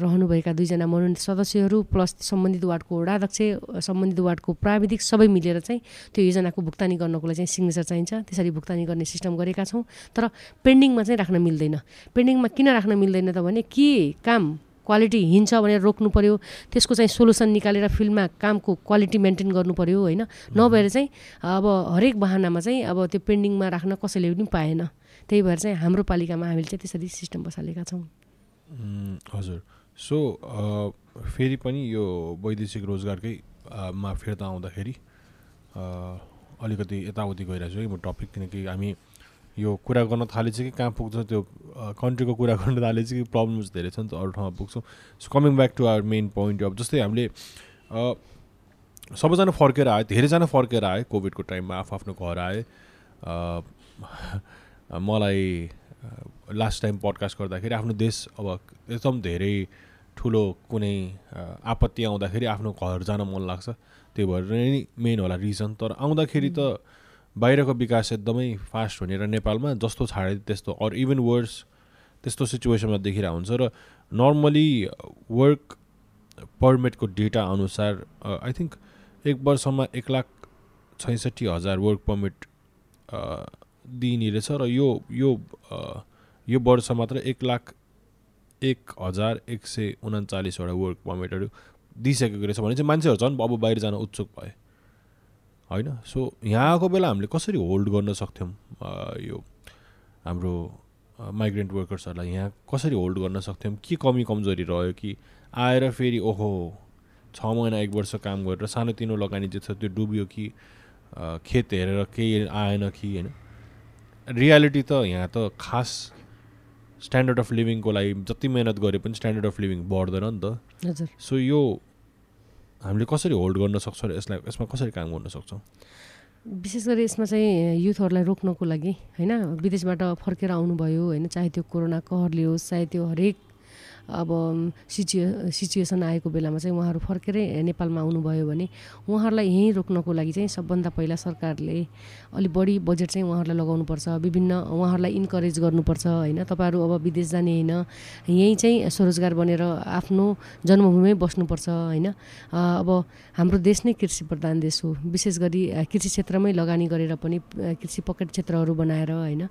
रहनुभएका दुईजना मनोनित सदस्यहरू प्लस सम्बन्धित वार्डको वडाध्यक्ष सम्बन्धित वार्डको प्राविधिक सबै मिलेर चाहिँ त्यो योजनाको भुक्तानी गर्नको लागि चाहिँ सिग्नेचर चाहिन्छ। त्यसरी भुक्तानी गर्ने सिस्टम गरेका छौँ। तर पेन्डिङमा चाहिँ राख्न मिल्दैन। पेन्डिङमा किन राख्न मिल्दैन त भने के काम क्वालिटी हिँड्छ भनेर रोक्नु पऱ्यो त्यसको चाहिँ सोल्युसन निकालेर फिल्डमा कामको क्वालिटी मेन्टेन गर्नु पऱ्यो होइन? नभएर चाहिँ अब हरेक बाहनामा चाहिँ अब त्यो पेन्डिङमा राख्न कसैले पनि पाएन। त्यही भएर चाहिँ हाम्रो पालिकामा हामीले चाहिँ त्यसरी सिस्टम बसालेका छौँ। हजुर। सो फेरि पनि यो वैदेशिक रोजगारकै मा फिर्ता आउँदाखेरि अलिकति यताउति गइरहेको छु है म टपिक किनकि हामी यो कुरा गर्न थालेछ कि कहाँ पुग्छ त्यो कन्ट्रीको कुरा <laughs> गर्न थालेछ कि प्रब्लम्स धेरै छ नि त अरू ठाउँमा पुग्छौँ। So coming back to our main point अब जस्तै हामीले सबैजना फर्केर आयो धेरैजना फर्केर आयो कोभिडको टाइममा आफ आफ्नो घर आए। <laughs> मलाई लास्ट टाइम पडकास्ट गर्दाखेरि आफ्नो देश अब एकदम धेरै ठुलो कुनै आपत्ति आउँदाखेरि आफ्नो घर जान मन लाग्छ। त्यही भएर नै मेन होला रिजन तर आउँदाखेरि त बाहिरको विकास एकदमै फास्ट हुने र नेपालमा जस्तो छाडे त्यस्तो अरू इभन वर्स त्यस्तो सिचुएसनमा देखिरहेको हुन्छ र नर्मली वर्क पर्मिटको डेटा अनुसार आई थिङ्क एक वर्षमा एक लाख छैसठी हजार वर्क पर्मिट दिइने रहेछ र यो यो यो वर्ष मात्र एक लाख एक हजार एक सय उन्चालिसवटा वर्क पर्मिटहरू दिइसकेको रहेछ भने चाहिँ मान्छेहरू झन् अब बाहिर जान उत्सुक भए। होइन? सो यहाँ आएको बेला हामीले कसरी होल्ड गर्न सक्थ्यौँ यो हाम्रो माइग्रेन्ट वर्कर्सहरूलाई यहाँ कसरी होल्ड गर्न सक्थ्यौँ? के कमी कमजोरी रह्यो कि आएर फेरि ओहो छ महिना एक वर्ष काम गरेर सानोतिनो लगानी जे छ त्यो डुब्यो कि खेत हेरेर केही आएन कि होइन? रियालिटी त यहाँ त खास स्ट्यान्डर्ड अफ लिभिङको लागि जति मिहिनेत गरे पनि स्ट्यान्डर्ड अफ लिभिङ बढ्दैन नि त। सो यो हामीले कसरी होल्ड गर्न सक्छौँ र यसलाई यसमा कसरी काम गर्न सक्छौँ? विशेष गरी यसमा चाहिँ युथहरूलाई रोक्नको लागि होइन? विदेशबाट फर्केर आउनुभयो होइन? चाहे त्यो कोरोना कहरले होस् चाहे त्यो हरेक अब सिचुए सिचुएसन आएको बेलामा चाहिँ उहाँहरू फर्केरै नेपालमा आउनुभयो भने उहाँहरूलाई यहीँ रोक्नको लागि चाहिँ सबभन्दा पहिला सरकारले अलिक बढी बजेट चाहिँ उहाँहरूलाई लगाउनुपर्छ विभिन्न उहाँहरूलाई इन्करेज गर्नुपर्छ होइन? तपाईँहरू अब विदेश जाने होइन यहीँ चाहिँ स्वरोजगार बनेर आफ्नो जन्मभूमि बस्नुपर्छ होइन? अब हाम्रो देश नै कृषि प्रधान देश हो विशेष गरी कृषि क्षेत्रमै लगानी गरेर पनि कृषि पकेट क्षेत्रहरू बनाएर होइन?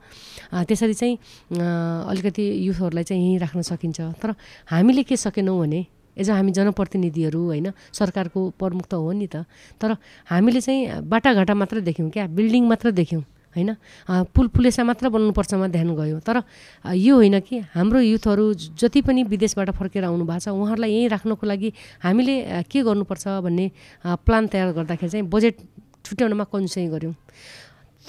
त्यसरी चाहिँ अलिकति युथहरूलाई चाहिँ यहीँ राख्न सकिन्छ। तर हामीले के सकेनौँ भने एज हामी जनप्रतिनिधिहरू होइन सरकारको प्रमुख त हो नि त तर हामीले चाहिँ बाटाघाटा मात्र देख्यौँ क्या बिल्डिङ मात्र देख्यौँ होइन? पुल पुलेसा मात्र बन्नुपर्छमा ध्यान गयो। तर यो होइन कि हाम्रो युथहरू जति पनि विदेशबाट फर्केर आउनु भएको छ उहाँहरूलाई यहीँ राख्नको लागि हामीले के गर्नुपर्छ भन्ने प्लान तयार गर्दाखेरि चाहिँ बजेट छुट्याउनमा कन्सै गऱ्यौँ।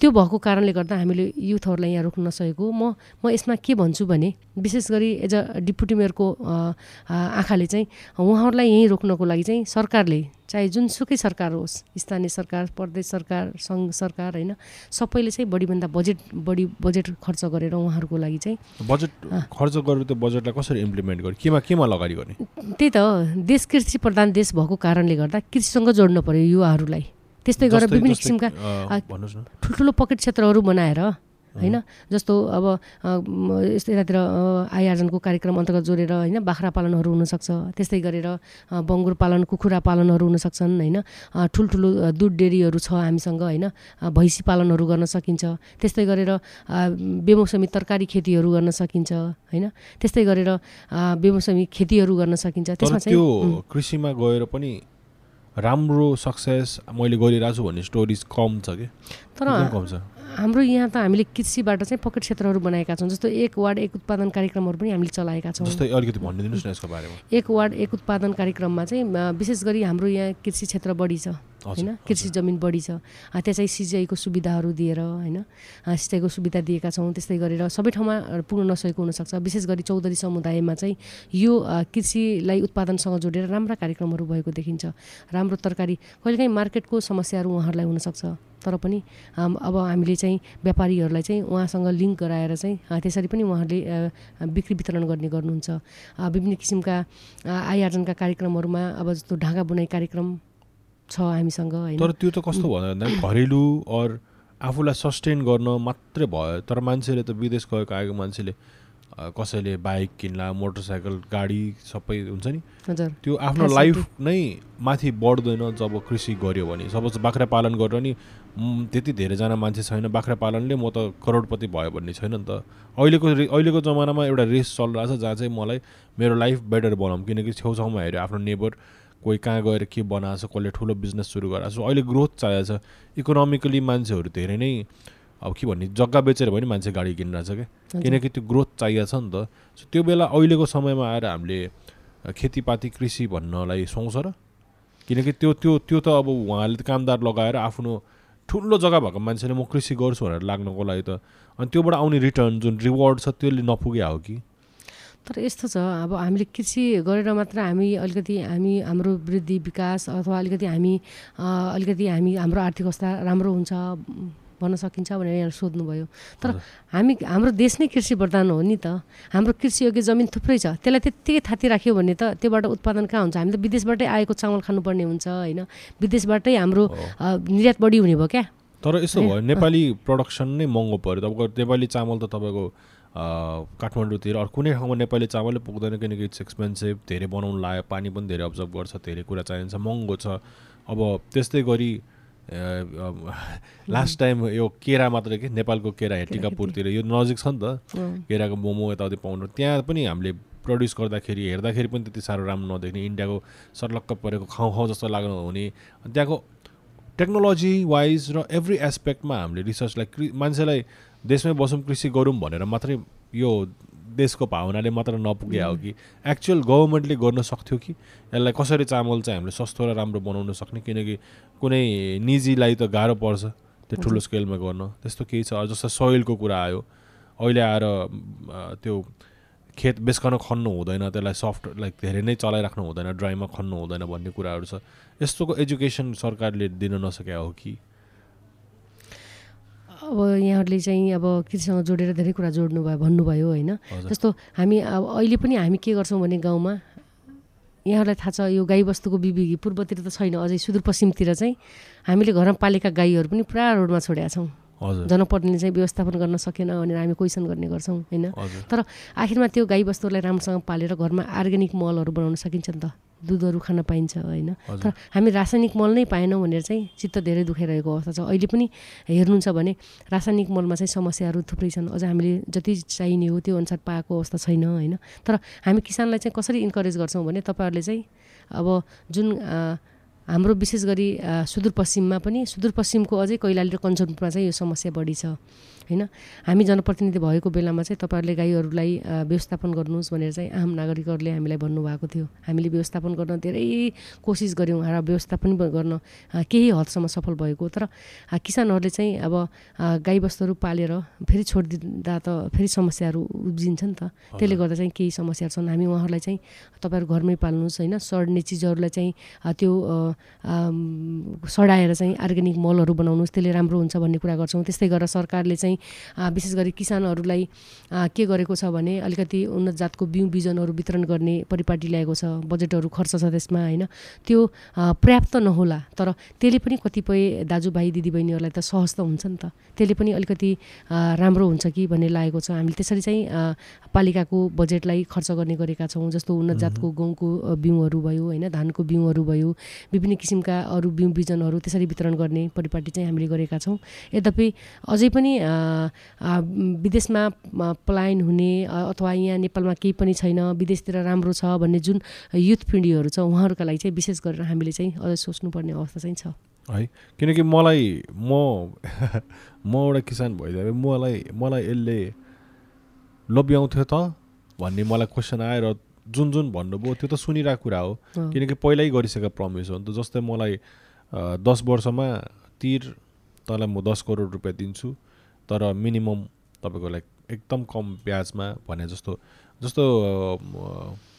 त्यो भएको कारणले गर्दा हामीले युथहरूलाई यहाँ रोक्न नसकेको। म म यसमा के भन्छु भने विशेष गरी एज अ डिप्युटी मेयरको आँखाले चाहिँ उहाँहरूलाई यहीँ रोक्नको लागि चाहिँ सरकारले चाहे जुनसुकै सरकार होस् स्थानीय सरकार प्रदेश सरकार सङ्घ सरकार होइन सबैले चाहिँ बढीभन्दा बजेट बढी बजेट खर्च गरेर उहाँहरूको लागि चाहिँ बजेट खर्च गरेर त्यो बजेटलाई कसरी इम्प्लिमेन्ट गर्ने केमा केमा लगानी गर्ने? त्यही त देश कृषि प्रधान देश भएको कारणले गर्दा कृषिसँग जोड्नु पऱ्यो युवाहरूलाई। त्यस्तै गरेर विभिन्न किसिमका ठुल्ठुलो पकेट क्षेत्रहरू बनाएर होइन? जस्तो अब यस्तो यतातिर आय आर्जनको कार्यक्रम अन्तर्गत जोडेर होइन? बाख्रा पालनहरू हुनसक्छ। त्यस्तै गरेर बङ्गुर पालन कुखुरा पालनहरू हुनसक्छन् होइन? ठुल्ठुलो दुध डेरीहरू छ हामीसँग होइन? भैँसी पालनहरू गर्न सकिन्छ। त्यस्तै गरेर बेमौसमी तरकारी खेतीहरू गर्न सकिन्छ होइन? त्यस्तै गरेर बेमौसमी खेतीहरू गर्न सकिन्छ। त्यसमा चाहिँ कृषिमा गएर पनि राम्रो सक्सेस मैले गरिरहेको छु भन्ने स्टोरिज कम छ कि? तर कम छ। हाम्रो यहाँ त हामीले कृषिबाट चाहिँ पकेट क्षेत्रहरू बनाएका छौँ जस्तो एक वार्ड एक उत्पादन कार्यक्रमहरू पनि हामीले चलाएका छौँ। जस्तै अलिकति भनिदिनुहोस् न यसको बारेमा। एक वार्ड एक उत्पादन कार्यक्रममा चाहिँ विशेष गरी हाम्रो यहाँ कृषि क्षेत्र बढी छ होइन? कृषि जमिन बढी छ। त्यहाँ चाहिँ सिँचाइको सुविधाहरू दिएर होइन? सिँचाइको सुविधा दिएका छौँ त्यस्तै गरेर सबै ठाउँमा पुग्न नसकेको हुनसक्छ। विशेष गरी चौधरी समुदायमा चाहिँ यो कृषिलाई उत्पादनसँग जोडेर राम्रा कार्यक्रमहरू भएको देखिन्छ। राम्रो तरकारी कहिलेकाहीँ मार्केटको समस्याहरू उहाँहरूलाई हुनसक्छ। तर पनि अब हामीले चाहिँ व्यापारीहरूलाई चाहिँ उहाँसँग लिङ्क गराएर चाहिँ त्यसरी पनि उहाँहरूले बिक्री वितरण गर्ने गर्नुहुन्छ। विभिन्न किसिमका आय आर्जनका कार्यक्रमहरूमा अब जस्तो ढाका बुनाइ कार्यक्रम छ हामीसँग होइन। तर त्यो त कस्तो भयो भन्दा घरेलु अर आफूलाई सस्टेन गर्न मात्रै भयो। तर मान्छेले त विदेश गएको आएको मान्छेले कसैले बाइक किन्ला मोटरसाइकल गाडी सबै हुन्छ नि। हजुर। त्यो आफ्नो. लाइफ नै माथि बढ्दैन जब कृषि गऱ्यो भने। सपोज बाख्रा पालन गरेर नि त्यति धेरैजना मान्छे छैन। बाख्रा पालनले म त करोडपति भयो भन्ने छैन नि त। अहिलेको अहिलेको जमानामा एउटा रेस चलिरहेको छ जहाँ चाहिँ मलाई मेरो लाइफ बेटर बनाऊँ किनकि छेउछाउमा हेऱ्यो आफ्नो नेबर कोही कहाँ गएर के बनाएको छ कसले ठुलो बिजनेस सुरु गरेको छ। अहिले ग्रोथ चाहिएको छ। इकोनोमिकली मान्छेहरू धेरै नै अब के भन्ने जग्गा बेचेर पनि मान्छे गाडी किनिरहेछ क्या। किनकि त्यो ग्रोथ चाहिएको छ नि त। सो त्यो बेला अहिलेको समयमा आएर हामीले खेतीपाती कृषि भन्नलाई सुहाउँछ र। किनकि त्यो त्यो त्यो त अब उहाँले त कामदार लगाएर आफ्नो ठुलो जग्गा भएको मान्छेले म कृषि गर्छु भनेर लाग्नको लागि त। अनि त्योबाट आउने रिटर्न जुन रिवार्ड छ त्यसले नपुगे हो कि? तर यस्तो छ अब हामीले कृषि गरेर मात्र हामी अलिकति हामी हाम्रो वृद्धि विकास अथवा अलिकति हामी अलिकति हामी हाम्रो आर्थिक अवस्था राम्रो हुन्छ भन्न सकिन्छ भनेर यहाँ सोध्नुभयो। तर। हामी हाम्रो देश नै कृषि प्रधान हो नि त। हाम्रो कृषि योग्य जमिन थुप्रै छ। त्यसलाई त्यत्तिकै थाती राख्यो भने त त्योबाट उत्पादन कहाँ हुन्छ? हामी त विदेशबाटै आएको चामल खानुपर्ने हुन्छ होइन? विदेशबाटै हाम्रो निर्यात बढी हुने भयो क्या? तर यस्तो है? भयो नेपाली प्रडक्सन नै महँगो पऱ्यो। तपाईँको नेपाली चामल त तपाईँको काठमाडौँतिर अरू कुनै ठाउँमा नेपाली चामलै पुग्दैन। किनकि इट्स एक्सपेन्सिभ धेरै बनाउनु लाग्यो पानी पनि धेरै अब्जर्भ गर्छ धेरै कुरा चाहिन्छ महँगो छ। अब त्यस्तै गरी लास्ट टाइम <laughs> यो केरा मात्रै के? नेपालको केरा यहाँ टिकापुरतिर यो नजिक छ नि त। केराको मोमो यताउति पाउनु। त्यहाँ पनि हामीले प्रड्युस गर्दाखेरि हेर्दाखेरि पनि त्यति साह्रो राम्रो नदेख्ने इन्डियाको सर्लक्क परेको खाउँ खाउँ जस्तो लाग्नु हुने। त्यहाँको टेक्नोलोजी वाइज र एभ्री एस्पेक्टमा हामीले रिसर्चलाई मान्छेलाई देशमै बसौँ कृषि गरौँ भनेर मात्रै यो देशको भावनाले मात्र नपुगे हो कि एक्चुअल गभर्मेन्टले गर्न सक्थ्यो कि? यसलाई कसरी चामल चाहिँ हामीले सस्तो र राम्रो बनाउन सक्ने? किनकि कुनै निजीलाई त गाह्रो पर्छ त्यो ठुलो स्केलमा गर्न। त्यस्तो केही छ। जस्तो सोइलको कुरा आयो। अहिले आएर त्यो खेत बेसकन खन्नु हुँदैन। त्यसलाई सफ्ट लाइक धेरै नै चलाइराख्नु हुँदैन। ड्राईमा खन्नु हुँदैन भन्ने कुराहरू छ। यस्तोको एजुकेसन सरकारले दिन नसके हो कि? अब यहाँहरूले चाहिँ अब कृषिसँग जोडेर धेरै कुरा जोड्नुभयो भन्नुभयो होइन। जस्तो हामी अब अहिले पनि हामी के गर्छौँ भने गाउँमा यहाँहरूलाई थाहा छ यो गाईबस्तुको बिबिगी पूर्वतिर त छैन अझै सुदूरपश्चिमतिर चाहिँ हामीले घरमा पालेका गाईहरू पनि पुरा रोडमा छोडेका छौँ। जनप्रतिनिधिले चाहिँ व्यवस्थापन गर्न सकेन भनेर हामी क्वेसन गर्ने गर्छौँ होइन। हजुर। आखिरमा त्यो गाईबस्तुहरूलाई राम्रोसँग पालेर घरमा अर्ग्यानिक मलहरू बनाउन सकिन्छ नि त। दुधहरू खान पाइन्छ होइन? तर हामी रासायनिक मल नै पाएनौँ भनेर चाहिँ चित्त धेरै दुखाइरहेको अवस्था छ। अहिले पनि हेर्नुहुन्छ भने रासायनिक मलमा चाहिँ समस्याहरू थुप्रै छन्। अझ हामीले जति चाहिने हो त्यो अनुसार पाएको अवस्था छैन होइन? तर हामी किसानलाई चाहिँ कसरी इन्करेज गर्छौँ भने तपाईँहरूले चाहिँ अब जुन हाम्रो विशेष गरी सुदूरपश्चिममा पनि सुदूरपश्चिमको अझै कैलाली र कञ्चनपुरमा चाहिँ यो समस्या बढी छ। होइन? हामी जनप्रतिनिधि भएको बेलामा चाहिँ तपाईँहरूले गाईहरूलाई व्यवस्थापन गर्नुहोस् भनेर चाहिँ आम नागरिकहरूले हामीलाई भन्नुभएको थियो। हामीले व्यवस्थापन गर्न धेरै कोसिस गऱ्यौँ र व्यवस्थापन गर्न केही हदसम्म सफल भएको तर किसानहरूले चाहिँ अब गाईबस्तुहरू पालेर फेरि छोडिदिँदा त फेरि समस्याहरू उब्जिन्छ नि त। त्यसले गर्दा चाहिँ केही समस्याहरू छन्। हामी उहाँहरूलाई चाहिँ तपाईँहरू घरमै पाल्नुहोस् होइन? सड्ने चिजहरूलाई चाहिँ त्यो सडाएर चाहिँ अर्ग्यानिक मलहरू बनाउनुहोस्। त्यसले राम्रो हुन्छ भन्ने कुरा गर्छौँ। त्यस्तै गरेर सरकारले चाहिँ विशेष गरी किसानहरूलाई के गरेको छ भने अलिकति उन्नत जातको बिउ बिजनहरू वितरण गर्ने परिपाटी ल्याएको छ बजेटहरू खर्च छ त्यसमा होइन? त्यो पर्याप्त नहोला तर त्यसले पनि कतिपय दाजुभाइ दिदीबहिनीहरूलाई त सहज त हुन्छ नि त। त्यसले पनि अलिकति राम्रो हुन्छ कि भन्ने लागेको छ। हामीले त्यसरी चाहिँ पालिकाको बजेटलाई खर्च गर्ने गरेका छौँ जस्तो उन्नत जातको गहुँको बिउहरू भयो होइन? धानको बिउहरू भयो विभिन्न किसिमका अरू बिउ बिजनहरू त्यसरी वितरण गर्ने परिपाटी चाहिँ हामीले गरेका छौँ। यद्यपि अझै पनि विदेशमा पलायन हुने अथवा यहाँ नेपालमा केही पनि छैन विदेशतिर राम्रो छ भन्ने जुन युथ पिँढीहरू छ उहाँहरूका लागि चाहिँ विशेष गरेर हामीले चाहिँ अझै सोच्नुपर्ने अवस्था चाहिँ छ। है किनकि मलाई म <laughs> म एउटा किसान भइदिए मलाई मलाई यसले लोभ्याउँथ्यो त भन्ने मलाई क्वेसन आएर जुन जुन भन्नुभयो त्यो त सुनिरहेको कुरा हो। किनकि पहिल्यै गरिसकेको प्रमिस हो। नि त जस्तै मलाई दस वर्षमा तिर तँलाई म दस करोड रुपियाँ दिन्छु। तर मिनिमम तपाईँको लाइक एकदम कम ब्याजमा भने जस्तो जस्तो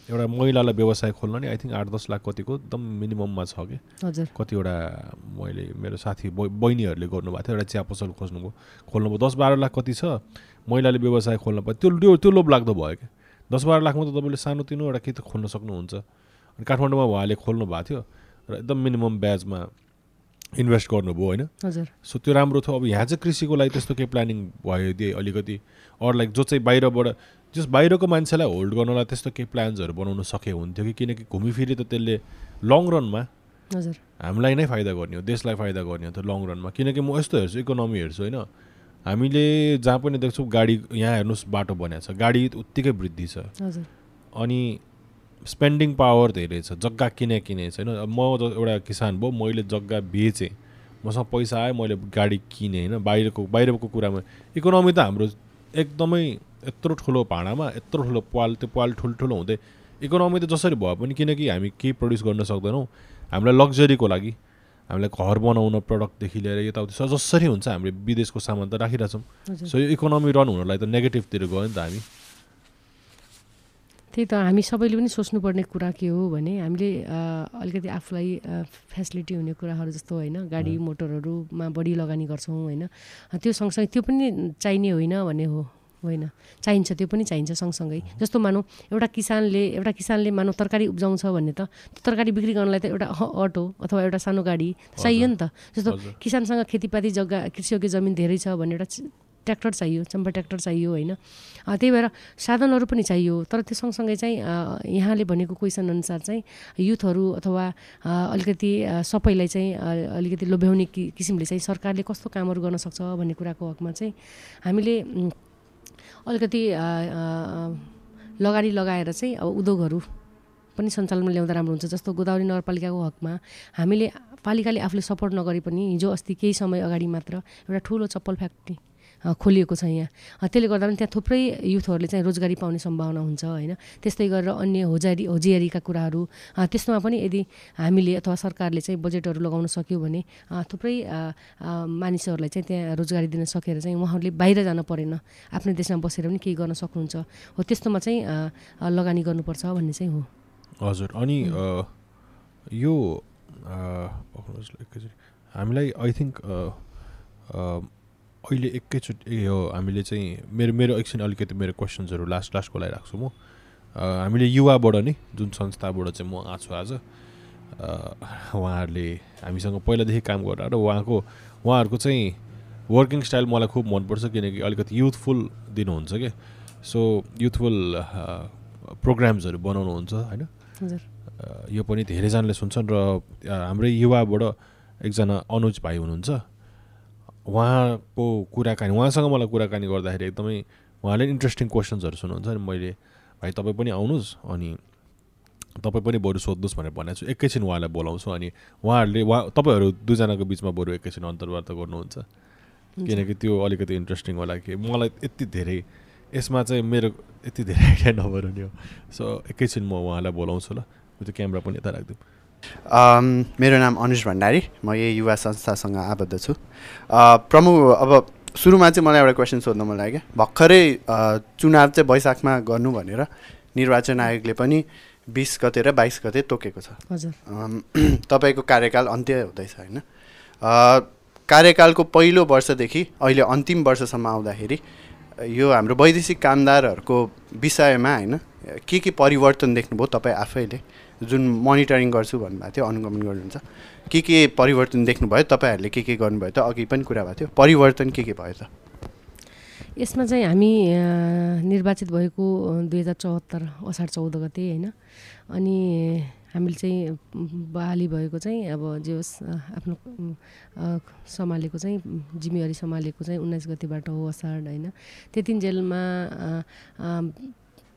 एउटा महिलालाई व्यवसाय खोल्न नि आई थिङ्क आठ दस लाख कतिको एकदम मिनिमममा छ कि। हजुर। कतिवटा मैले मेरो साथी बहिनीहरूले गर्नुभएको थियो एउटा चिया पसल खोज्नुभयो। खोल्नुभयो दस बाह्र लाख कति छ? महिलाले व्यवसाय खोल्न पायो त्यो त्यो त्यो लोभ लाग्दो भयो क्या दस बाह्र लाखमा त तपाईँले सानोतिनो एउटा केही त खोल्न सक्नुहुन्छ। अनि काठमाडौँमा उहाँले खोल्नु भएको थियो र एकदम मिनिमम ब्याजमा इन्भेस्ट गर्नुभयो होइन? हजुर। सो त्यो राम्रो थियो। अब यहाँ चाहिँ कृषिको लागि त्यस्तो केही प्लानिङ भयो दिए अलिकति? अरू लाइक जो चाहिँ बाहिरबाट जस बाहिरको मान्छेलाई होल्ड गर्नलाई त्यस्तो केही प्लान्सहरू बनाउनु सके हुन्थ्यो कि? किनकि घुमिफिरी त त्यसले लङ रनमा हजुर। हामीलाई नै फाइदा गर्ने हो देशलाई फाइदा गर्ने हो त लङ रनमा किनकि म यस्तो हेर्छु इकोनोमी हेर्छु होइन? हामीले जहाँ पनि देख्छौँ गाडी यहाँ हेर्नुहोस् बाटो बनाएको छ। गाडी उत्तिकै वृद्धि छ। हजुर। अनि स्पेन्डिङ पावर धेरै छ जग्गा किने किने छैन म त एउटा किसान भयो मैले जग्गा बेचेँ मसँग पैसा आयो मैले गाडी किनेँ होइन? बाहिरको बाहिरको कुरामा। इकोनोमी त हाम्रो एकदमै यत्रो ठुलो भाँडामा यत्रो ठुलो पाल त्यो पाल ठुल्ठुलो हुँदै इकोनोमी त जसरी भए पनि किनकि हामी केही प्रड्युस गर्न सक्दैनौँ। हामीलाई लग्जरीको लागि हामीलाई घर बनाउन प्रडक्टदेखि लिएर यताउति जसरी हुन्छ हामीले विदेशको सामान त राखिरहेछौँ। सो यो इकोनोमी रन हुनलाई त नेगेटिभतिर गयो नि त हामी। त्यही त हामी सबैले पनि सोच्नुपर्ने कुरा के हो भने हामीले अलिकति आफूलाई फेसिलिटी हुने कुराहरू जस्तो होइन गाडी मोटरहरूमा बढी लगानी गर्छौँ होइन। त्यो सँगसँगै त्यो पनि चाहिने होइन भन्ने हो होइन। चाहिन्छ त्यो पनि चाहिन्छ सँगसँगै। जस्तो मानौँ एउटा किसानले एउटा किसानले मानौँ तरकारी उब्जाउँछ भने त त्यो तरकारी बिक्री गर्नलाई त एउटा अटो अथवा एउटा सानो गाडी चाहियो नि त। जस्तो। किसानसँग खेतीपाती जग्गा कृषियोग्य जमिन धेरै छ भने एउटा ट्र्याक्टर चाहियो चम्पा ट्र्याक्टर चाहियो होइन। त्यही भएर साधनहरू पनि चाहियो। तर त्यो सँगसँगै चाहिँ यहाँले भनेको क्वेसन अनुसार चाहिँ युथहरू अथवा अलिकति सबैलाई चाहिँ अलिकति लोभ्याउने किसिमले चाहिँ सरकारले कस्तो कामहरू गर्न सक्छ भन्ने कुराको हकमा चाहिँ हामीले अलिकति लगानी लगाएर चाहिँ अब उद्योगहरू पनि सञ्चालनमा ल्याउँदा राम्रो हुन्छ। जस्तो गोदावरी नगरपालिकाको हकमा हामीले पालिकाले आफूले सपोर्ट नगरे पनि हिजो अस्ति केही समय अगाडि मात्र एउटा ठुलो चप्पल फ्याक्ट्री खोलिएको छ यहाँ। त्यसले गर्दा पनि त्यहाँ थुप्रै युथहरूले चाहिँ रोजगारी पाउने सम्भावना हुन्छ होइन? त्यस्तै गरेर अन्य होजारी होजियारीका कुराहरू त्यस्तोमा पनि यदि हामीले अथवा सरकारले चाहिँ बजेटहरू लगाउन सक्यो भने थुप्रै मानिसहरूलाई चाहिँ त्यहाँ रोजगारी दिन सकेर चाहिँ उहाँहरूले बाहिर जान परेन। आफ्नै देशमा बसेर पनि केही गर्न सक्नुहुन्छ। हो त्यस्तोमा चाहिँ लगानी गर्नुपर्छ भन्ने चाहिँ हो। हजुर अनि यो हामीलाई आई थिङ्क अहिले एकैचोटि यो हामीले चाहिँ मेरो मेरो एकछिन अलिकति मेरो क्वेसन्सहरू लास्ट लास्टको लागि राख्छु म। हामीले युवाबाट नि जुन संस्थाबाट चाहिँ म आएको छु आज उहाँहरूले हामीसँग पहिलादेखि काम गरेर र उहाँको उहाँहरूको चाहिँ वर्किङ स्टाइल मलाई खुब मनपर्छ किनकि अलिकति युथफुल दिनुहुन्छ कि। सो युथफुल प्रोग्राम्सहरू बनाउनुहुन्छ होइन? यो पनि धेरैजनाले सुन्छन् र हाम्रै युवाबाट एकजना अनुज भाइ हुनुहुन्छ। उहाँको कुराकानी उहाँसँग मलाई कुराकानी गर्दाखेरि एकदमै उहाँले इन्ट्रेस्टिङ क्वेसन्सहरू सुन्नुहुन्छ अनि मैले भाइ तपाईँ पनि आउनुहोस् अनि तपाईँ पनि बरु सोध्नुहोस् भनेर भनेको छु। एकैछिन उहाँलाई बोलाउँछु अनि उहाँहरूले उहाँ तपाईँहरू दुईजनाको बिचमा बरु एकैछिन अन्तर्वार्ता गर्नुहुन्छ। किनकि त्यो अलिकति इन्ट्रेस्टिङ होला कि मलाई यति धेरै यसमा चाहिँ मेरो यति धेरै आइडिया नभएर नि हो। सो एकैछिन म उहाँलाई बोलाउँछु ल। त्यो क्यामेरा पनि यता राखिदिउँ। मेरो नाम अनुज भण्डारी म यही युवा संस्थासँग आबद्ध छु। अ, प्रमुख अब सुरुमा चाहिँ मलाई एउटा क्वेसन सोध्नु मन लाग्यो। भर्खरै अ, चुनाव चाहिँ वैशाखमा गर्नु भनेर निर्वाचन आयोगले पनि बिस गते र बाइस गते तोकेको छ। अम, <clears throat> तपाईँको कार्यकाल अन्त्य हुँदैछ होइन? अ, कार्यकालको पहिलो वर्षदेखि अहिले अन्तिम वर्षसम्म आउँदाखेरि यो हाम्रो वैदेशिक कामदारहरूको विषयमा होइन के के परिवर्तन देख्नुभयो तपाईँ आफैले? जुन मोनिटरिङ गर्छु भन्नुभएको थियो अनुगमन गर्नुहुन्छ। के के परिवर्तन देख्नुभयो तपाईँहरूले के के गर्नुभयो त? अघि पनि कुरा भएको थियो। परिवर्तन के के भयो त? यसमा चाहिँ हामी निर्वाचित भएको दुई हजार चौहत्तर असार चौध गते होइन? अनि हामीले चाहिँ बहाली भएको चाहिँ अब जे होस् आफ्नो सम्हालेको चाहिँ जिम्मेवारी सम्हालेको चाहिँ उन्नाइस गतिबाट हो असार होइन? त्यति जेलमा uh, uh,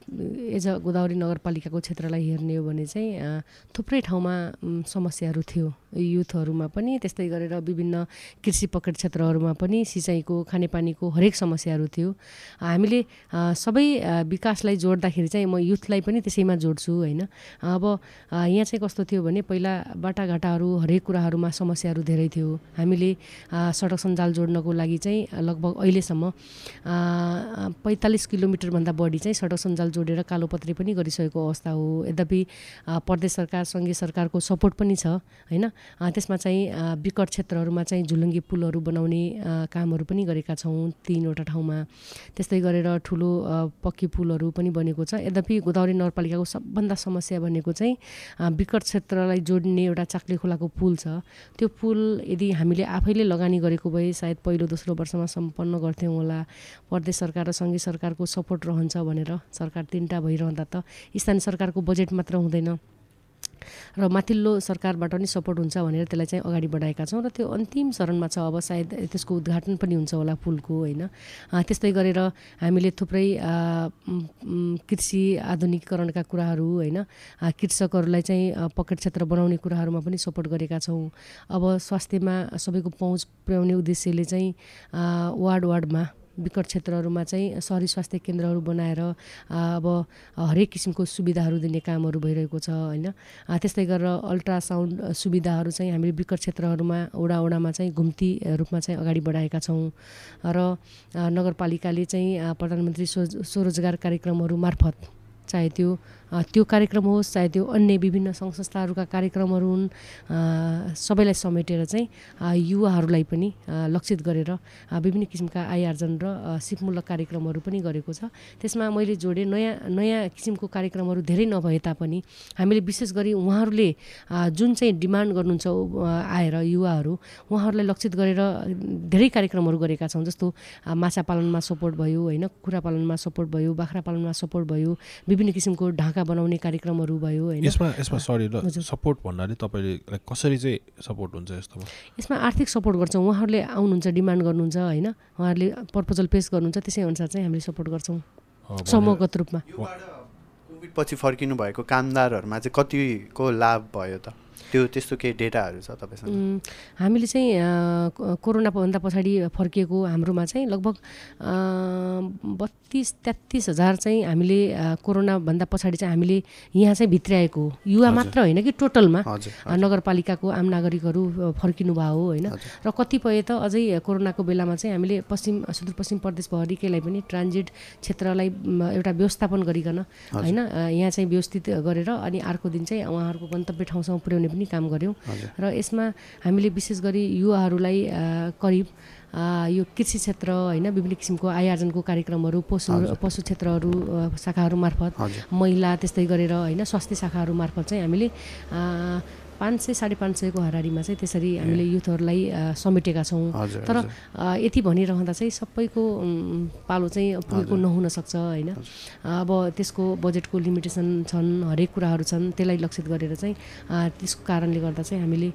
as a Godavari नगरपालिकाको क्षेत्रलाई हेर्ने हो भने चाहिँ थुप्रै ठाउँमा उम्, समस्याहरू थियो। युथहरूमा पनि त्यस्तै गरेर विभिन्न कृषि पकेट क्षेत्रहरूमा पनि सिँचाइको खानेपानीको हरेक समस्याहरू थियो। हामीले सबै विकासलाई जोड्दाखेरि चाहिँ म युथलाई पनि त्यसैमा जोड्छु होइन। अब यहाँ चाहिँ कस्तो थियो भने पहिला बाटाघाटाहरू हरेक कुराहरूमा समस्याहरू धेरै थियो। हामीले सडक सञ्जाल जोड्नको लागि चाहिँ लगभग अहिलेसम्म पैँतालिस किलोमिटरभन्दा बढी चाहिँ सडक सञ्जाल जोडेर कालोपत्री पनि गरिसकेको अवस्था हो। यद्यपि प्रदेश सरकार सङ्घीय सरकारको सपोर्ट पनि छ होइन? त्यसमा चाहिँ विकट क्षेत्रहरूमा चाहिँ झुलुङ्गी पुलहरू बनाउने कामहरू पनि गरेका छौँ तिनवटा ठाउँमा। त्यस्तै गरेर ठुलो पक्की पुलहरू पनि बनेको छ। यद्यपि गोदावरी नगरपालिकाको सबभन्दा समस्या भनेको चाहिँ विकट क्षेत्रलाई जोड्ने एउटा चाक्ले खोलाको पुल छ। त्यो पुल यदि हामीले आफैले लगानी गरेको भए सायद पहिलो दोस्रो वर्षमा सम्पन्न गर्थ्यौँ होला। प्रदेश सरकार र सङ्घीय सरकारको सपोर्ट रहन्छ भनेर सरकार तिनवटा भइरहँदा त स्थानीय सरकारको बजेट मात्र हुँदैन। र माथिल्लो सरकारबाट पनि सपोर्ट हुन्छ भनेर त्यसलाई चाहिँ अगाडि बढाएका छौँ र त्यो अन्तिम चरणमा छ अब सायद त्यसको उद्घाटन पनि हुन्छ होला पुलको होइन। त्यस्तै गरेर हामीले थुप्रै कृषि आधुनिकीकरणका कुराहरू होइन। कृषकहरूलाई चाहिँ पकेट क्षेत्र बनाउने कुराहरूमा पनि सपोर्ट गरेका छौँ। अब स्वास्थ्यमा सबैको पहुँच पुर्याउने उद्देश्यले चाहिँ वार्ड वार्डमा विकट क्षेत्रहरूमा चाहिँ सहरी स्वास्थ्य केन्द्रहरू बनाएर अब हरेक किसिमको सुविधाहरू दिने कामहरू भइरहेको छ होइन। त्यस्तै गरेर अल्ट्रासाउन्ड सुविधाहरू चाहिँ हामीले विकट क्षेत्रहरूमा वडा चाहिँ घुम्ती रूपमा चाहिँ अगाडि बढाएका छौँ। र नगरपालिकाले चाहिँ प्रधानमन्त्री स्व स्वरोजगार कार्यक्रमहरू मार्फत चाहे त्यो त्यो कार्यक्रम होस् चाहे त्यो अन्य विभिन्न सङ्घ संस्थाहरूका कार्यक्रमहरू हुन् सबैलाई समेटेर चाहिँ युवाहरूलाई पनि लक्षित गरेर विभिन्न किसिमका आय आर्जन र सिपमूलक कार्यक्रमहरू पनि गरेको छ। त्यसमा मैले जोडेँ नयाँ नयाँ किसिमको कार्यक्रमहरू धेरै नभए तापनि हामीले विशेष गरी उहाँहरूले जुन चाहिँ डिमान्ड गर्नुहुन्छ आएर युवाहरू उहाँहरूलाई लक्षित गरेर धेरै कार्यक्रमहरू गरेका छौँ जस्तो माछा पालनमा सपोर्ट भयो होइन कुखुरा पालनमा सपोर्ट भयो बाख्रा पालनमा सपोर्ट भयो विभिन्न किसिमको ढाका बनाउने कार्यक्रमहरू भयो होइन। यसमा यसमा सरी ल सपोर्ट भन्नाले तपाईँले कसरी चाहिँ सपोर्ट हुन्छ यस्तोमा? यसमा आर्थिक सपोर्ट गर्छौँ। उहाँहरूले आउनुहुन्छ डिमान्ड गर्नुहुन्छ होइन। उहाँहरूले प्रपोजल पेस गर्नुहुन्छ त्यसै अनुसार चाहिँ हामीले सपोर्ट गर्छौँ। समूहगत रूपमा। कोभिड पछि फर्किनु भएको कामदारहरूमा चाहिँ कतिको लाभ भयो त? त्यो त्यस्तो केही डेटाहरू छ तपाईँसँग? हामीले चाहिँ कोरोनाभन्दा पछाडि फर्किएको हाम्रोमा चाहिँ लगभग बत्तिस तेत्तिस हजार चाहिँ हामीले कोरोनाभन्दा पछाडि चाहिँ हामीले यहाँ चाहिँ भित्र्याएको युवा मात्र होइन कि टोटलमा नगरपालिकाको आम नागरिकहरू फर्किनु भयो होइन। र कतिपय त अझै कोरोनाको बेलामा चाहिँ हामीले पश्चिम सुदूरपश्चिम प्रदेश भरिकैलाई पनि ट्रान्जिट क्षेत्रलाई एउटा व्यवस्थापन गरिकन होइन यहाँ चाहिँ व्यवस्थित गरेर अनि अर्को दिन चाहिँ उहाँहरूको गन्तव्य ठाउँसम्म पुर्याउने पनि काम गऱ्यौँ र यसमा हामीले विशेष गरी युवाहरूलाई करिब यो कृषि क्षेत्र होइन विभिन्न किसिमको आय आर्जनको कार्यक्रमहरू पशु पशु क्षेत्रहरू शाखाहरू मार्फत महिला त्यस्तै गरेर होइन स्वास्थ्य शाखाहरू मार्फत चाहिँ हामीले पाँच सय साढे पाँच सयको हारिमा चाहिँ त्यसरी हामीले युथहरूलाई समेटेका छौँ। तर यति भनिरहँदा चाहिँ सबैको पालो चाहिँ पुगेको नहुन सक्छ होइन। अब त्यसको बजेटको लिमिटेसन छन् हरेक कुराहरू छन् त्यसलाई लक्षित गरेर चाहिँ त्यसको कारणले गर्दा चाहिँ हामीले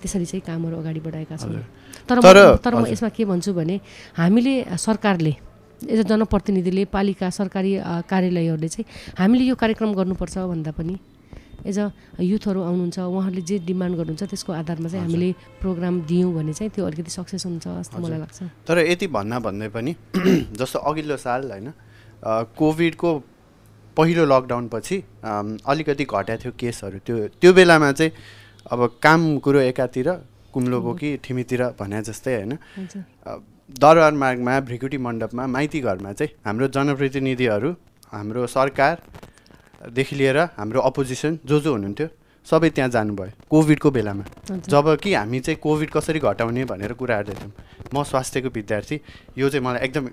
त्यसरी चाहिँ कामहरू अगाडि बढाएका छौँ। तर तर म यसमा के भन्छु भने हामीले सरकारले एज अ जनप्रतिनिधिले पालिका सरकारी कार्यालयहरूले चाहिँ हामीले यो कार्यक्रम गर्नुपर्छ भन्दा पनि एज अ युथहरू आउनुहुन्छ उहाँहरूले जे डिमान्ड गर्नुहुन्छ त्यसको आधारमा चाहिँ हामीले प्रोग्राम दियौँ भने चाहिँ त्यो अलिकति सक्सेस हुन्छ जस्तो मलाई लाग्छ। तर यति भन्न भन्दै पनि <clears throat> जस्तो अघिल्लो साल होइन कोभिडको पहिलो लकडाउनपछि अलिकति घटाएको थियो केसहरू। त्यो त्यो बेलामा चाहिँ अब काम कुरो एकातिर कुम्लो बोकी ठिमीतिर भने जस्तै होइन दरबार मार्गमा भ्रिकुटी मण्डपमा माइती घरमा चाहिँ हाम्रो जनप्रतिनिधिहरू हाम्रो सरकार देखि लिएर हाम्रो अपोजिसन जो जो हुनुहुन्थ्यो। सबै त्यहाँ जानुभयो कोभिडको बेलामा। जब कि हामी चाहिँ कोभिड कसरी घटाउने भनेर कुरा हेर्दै थियौँ म स्वास्थ्यको विद्यार्थी यो चाहिँ मलाई एकदम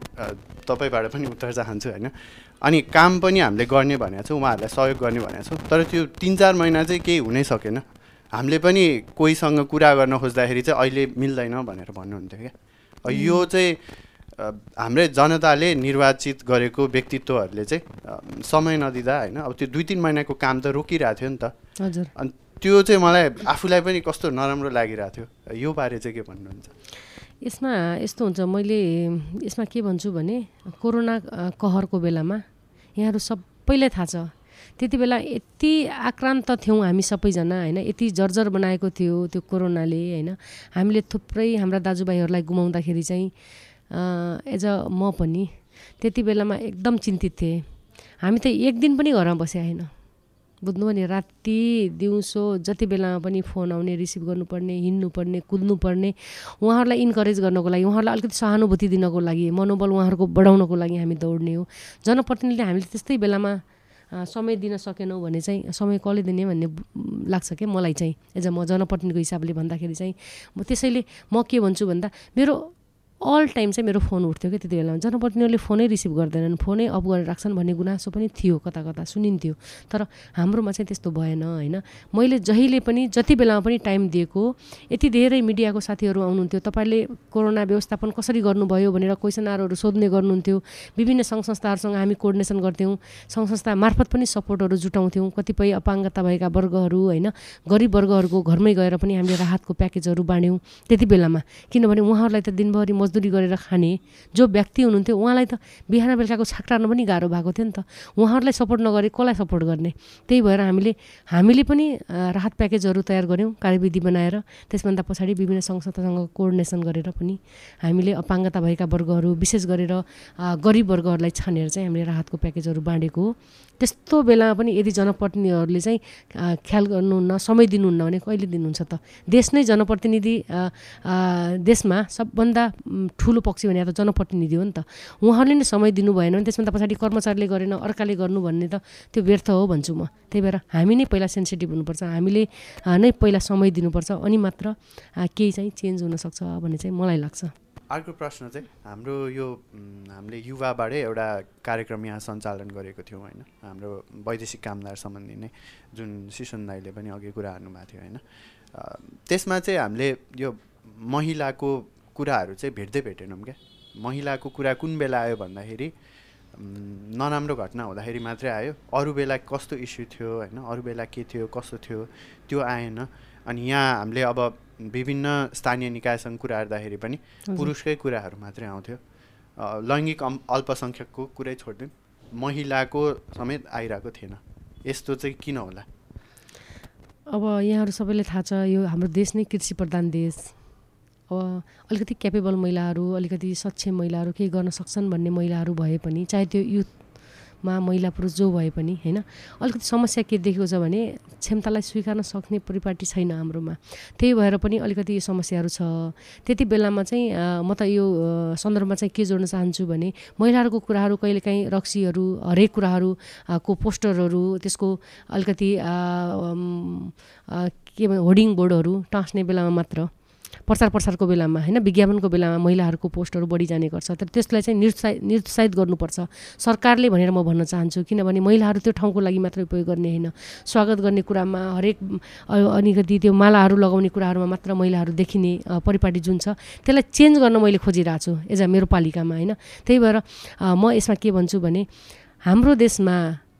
तपाईँबाट पनि उत्तर चाहन्छु होइन। अनि काम पनि हामीले गर्ने भनेको छौँ उहाँहरूलाई सहयोग गर्ने भनेको छौँ तर त्यो तिन चार महिना चाहिँ केही हुनै सकेन। हामीले पनि कोहीसँग कुरा गर्न खोज्दाखेरि चाहिँ अहिले मिल्दैन भनेर भन्नुहुन्थ्यो क्या। यो चाहिँ हाम्रै जनताले निर्वाचित गरेको व्यक्तित्वहरूले चाहिँ समय नदिँदा होइन अब त्यो दुई तिन महिनाको काम त रोकिरहेको थियो नि त। हजुर। अनि त्यो चाहिँ मलाई आफूलाई पनि कस्तो नराम्रो लागिरहेको थियो यो बारे चाहिँ के भन्नुहुन्छ? यसमा यस्तो हुन्छ मैले यसमा के भन्छु भने कोरोना कहरको बेलामा यहाँहरू सबैलाई थाहा छ। त्यति बेला यति आक्रान्त थियौँ हामी सबैजना होइन यति जर्जर बनाएको थियो त्यो कोरोनाले होइन। हामीले थुप्रै हाम्रा दाजुभाइहरूलाई गुमाउँदाखेरि चाहिँ एज अ म पनि त्यति बेलामा एकदम चिन्तित थिएँ। हामी त एक दिन पनि घरमा बसे होइन बुझ्नु भने राति दिउँसो जति बेलामा पनि फोन आउने रिसिभ गर्नुपर्ने हिँड्नुपर्ने कुद्नुपर्ने उहाँहरूलाई इन्करेज गर्नको लागि उहाँहरूलाई अलिकति सहानुभूति दिनको लागि मनोबल उहाँहरूको बढाउनको लागि हामी दौड्ने हो। जनप्रतिनिधिले हामीले त्यस्तै बेलामा समय दिन सकेनौँ भने चाहिँ समय कसले दिने भन्ने लाग्छ क्या मलाई चाहिँ। एज अ म जनप्रतिनिधिको हिसाबले भन्दाखेरि चाहिँ म त्यसैले म के भन्छु भन्दा मेरो अल टाइम चाहिँ मेरो फोन उठ्थ्यो कि त्यति बेलामा जनप्रतिनिधिले फोनै रिसिभ गर्दैनन्। फोनै अफ गरेर राख्छन् भन्ने गुनासो पनि थियो कता कता सुनिन्थ्यो। तर हाम्रोमा चाहिँ त्यस्तो भएन होइन। मैले जहिले पनि जति बेलामा पनि टाइम दिएको यति धेरै मिडियाको साथीहरू आउनुहुन्थ्यो। तपाईँले कोरोना व्यवस्थापन कसरी गर्नुभयो भनेर क्वेसनरहरू सोध्ने गर्नुहुन्थ्यो। विभिन्न सङ्घ संस्थाहरूसँग हामी कोर्डिनेसन गर्थ्यौँ। सङ्घ संस्था मार्फत पनि सपोर्टहरू जुटाउँथ्यौँ। कतिपय अपाङ्गता भएका वर्गहरू होइन। गरिब वर्गहरूको घरमै गएर पनि हामीले राहतको प्याकेजहरू बाँड्यौँ। त्यति बेलामा। किनभने उहाँहरूलाई त दिनभरि मजदुरी गरेर खाने जो व्यक्ति हुनुहुन्थ्यो उहाँलाई त बिहान बेलुकाको छाक टार्न पनि गाह्रो भएको थियो नि त। उहाँहरूलाई सपोर्ट नगरे कसलाई सपोर्ट गर्ने? त्यही भएर हामीले हामीले पनि राहत प्याकेजहरू तयार गऱ्यौँ कार्यविधि बनाएर। त्यसभन्दा पछाडि विभिन्न सङ्घ संस्थासँग कोअर्डिनेसन गरेर पनि हामीले अपाङ्गता भएका वर्गहरू विशेष गरेर गरिब वर्गहरूलाई छानेर चाहिँ हामीले राहतको प्याकेजहरू बाँडेको हो। त्यस्तो बेलामा पनि यदि जनप्रतिनिधिहरूले चाहिँ ख्याल गर्नुहुन्न समय दिनुहुन्न भने कहिले दिनुहुन्छ त? देश नै जनप्रतिनिधि देशमा सबभन्दा ठुलो पक्ष भने त जनप्रतिनिधि हो नि त। उहाँहरूले नै समय दिनु भएन भने त्यसमा त पछाडि कर्मचारीले गरेन अर्काले गर्नु भन्ने त त्यो व्यर्थ हो भन्छु म। त्यही भएर हामी नै पहिला सेन्सिटिभ हुनुपर्छ हामीले नै पहिला समय दिनुपर्छ अनि मात्र केही चाहिँ चेन्ज हुनसक्छ भन्ने चाहिँ मलाई लाग्छ। अर्को प्रश्न चाहिँ हाम्रो यो हामीले युवाबाटै एउटा कार्यक्रम यहाँ सञ्चालन गरेको थियौँ होइन। हाम्रो वैदेशिक कामदार सम्बन्धी नै जुन सिसन दाईले पनि अघि कुरा हार्नुभएको थियो होइन त्यसमा चाहिँ हामीले यो महिलाको कुराहरू चाहिँ भेट्दै भेटेनौँ क्या। महिलाको कुरा कुन बेला आयो भन्दाखेरि नराम्रो घटना हुँदाखेरि मात्रै आयो। अरू बेला कस्तो इस्यु थियो होइन अरू बेला के थियो कस्तो थियो त्यो आएन। अनि यहाँ हामीले अब विभिन्न स्थानीय निकायसँग कुरा हेर्दाखेरि पनि पुरुषकै कुराहरू मात्रै आउँथ्यो। लैङ्गिक अल्पसङ्ख्यकको कुरै छोडिदिउँ महिलाको समेत आइरहेको थिएन। यस्तो चाहिँ किन होला? अब यहाँहरू सबैले थाहा छ यो हाम्रो देश नै कृषि प्रधान देश। अब अलिकति क्यापेबल महिलाहरू अलिकति सक्षम महिलाहरू केही गर्न सक्छन् भन्ने महिलाहरू भए पनि चाहे त्यो युथमा महिला पुरुष जो भए पनि होइन? अलिकति समस्या के देखेको छ भने क्षमतालाई स्वीकार्न सक्ने परिपाटी छैन हाम्रोमा। त्यही भएर पनि अलिकति यो समस्याहरू छ। त्यति बेलामा चाहिँ म त यो सन्दर्भमा चाहिँ के जोड्न चाहन्छु भने महिलाहरूको कुराहरू कहिलेकाहीँ रक्सीहरू हरेक कुराहरू को पोस्टरहरू त्यसको अलिकति के होर्डिङ बोर्डहरू टाँस्ने बेलामा मात्र प्रचार प्रसारको बेलामा होइन विज्ञापनको बेलामा महिलाहरूको पोस्टहरू बढी जाने गर्छ। तर त्यसलाई चाहिँ निरुत्साहित निरुत्साहित गर्नुपर्छ। सरकारले भनेर म भन्न चाहन्छु किनभने महिलाहरू त्यो ठाउँको लागि मात्र उपयोग गर्ने होइन। स्वागत गर्ने कुरामा हरेक अलिकति त्यो मालाहरू लगाउने कुराहरूमा मात्र महिलाहरू देखिने परिपाटी जुन छ त्यसलाई चेन्ज गर्न मैले खोजिरहेको छु एज अ मेरो पालिकामा होइन। त्यही भएर म यसमा के भन्छु भने हाम्रो देशमा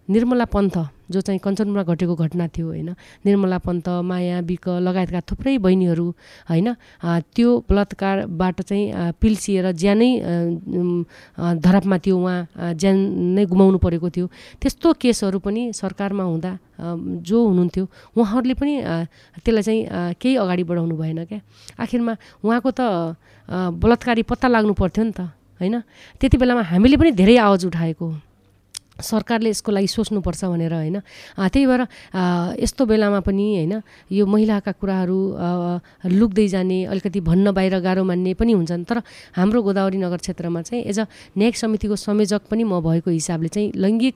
निर्मला पन्थ जो चाहिँ कञ्चनपुरमा घटेको घटना थियो होइन? निर्मला पन्त माया बिक लगायतका थुप्रै बहिनीहरू होइन? त्यो बलात्कारबाट चाहिँ पिल्सिएर ज्यानै धरापमा थियो उहाँ ज्यान नै गुमाउनु परेको थियो। त्यस्तो केसहरू पनि सरकारमा हुँदा जो हुनुहुन्थ्यो उहाँहरूले पनि त्यसलाई चाहिँ केही अगाडि बढाउनु भएन क्या? आखिरमा उहाँको त बलात्कारी पत्ता लाग्नु पर्थ्यो नि त होइन? त्यति बेलामा हामीले पनि धेरै आवाज उठाएको। सरकारले यसको लागि सोच्नुपर्छ भनेर होइन? त्यही भएर यस्तो बेलामा पनि होइन यो महिलाका कुराहरू लुक्दै जाने अलिकति भन्न बाहिर गाह्रो मान्ने पनि हुन्छन्। तर हाम्रो गोदावरी नगर क्षेत्रमा चाहिँ एज अ न्यायिक समितिको संयोजक पनि म भएको हिसाबले चाहिँ लैङ्गिक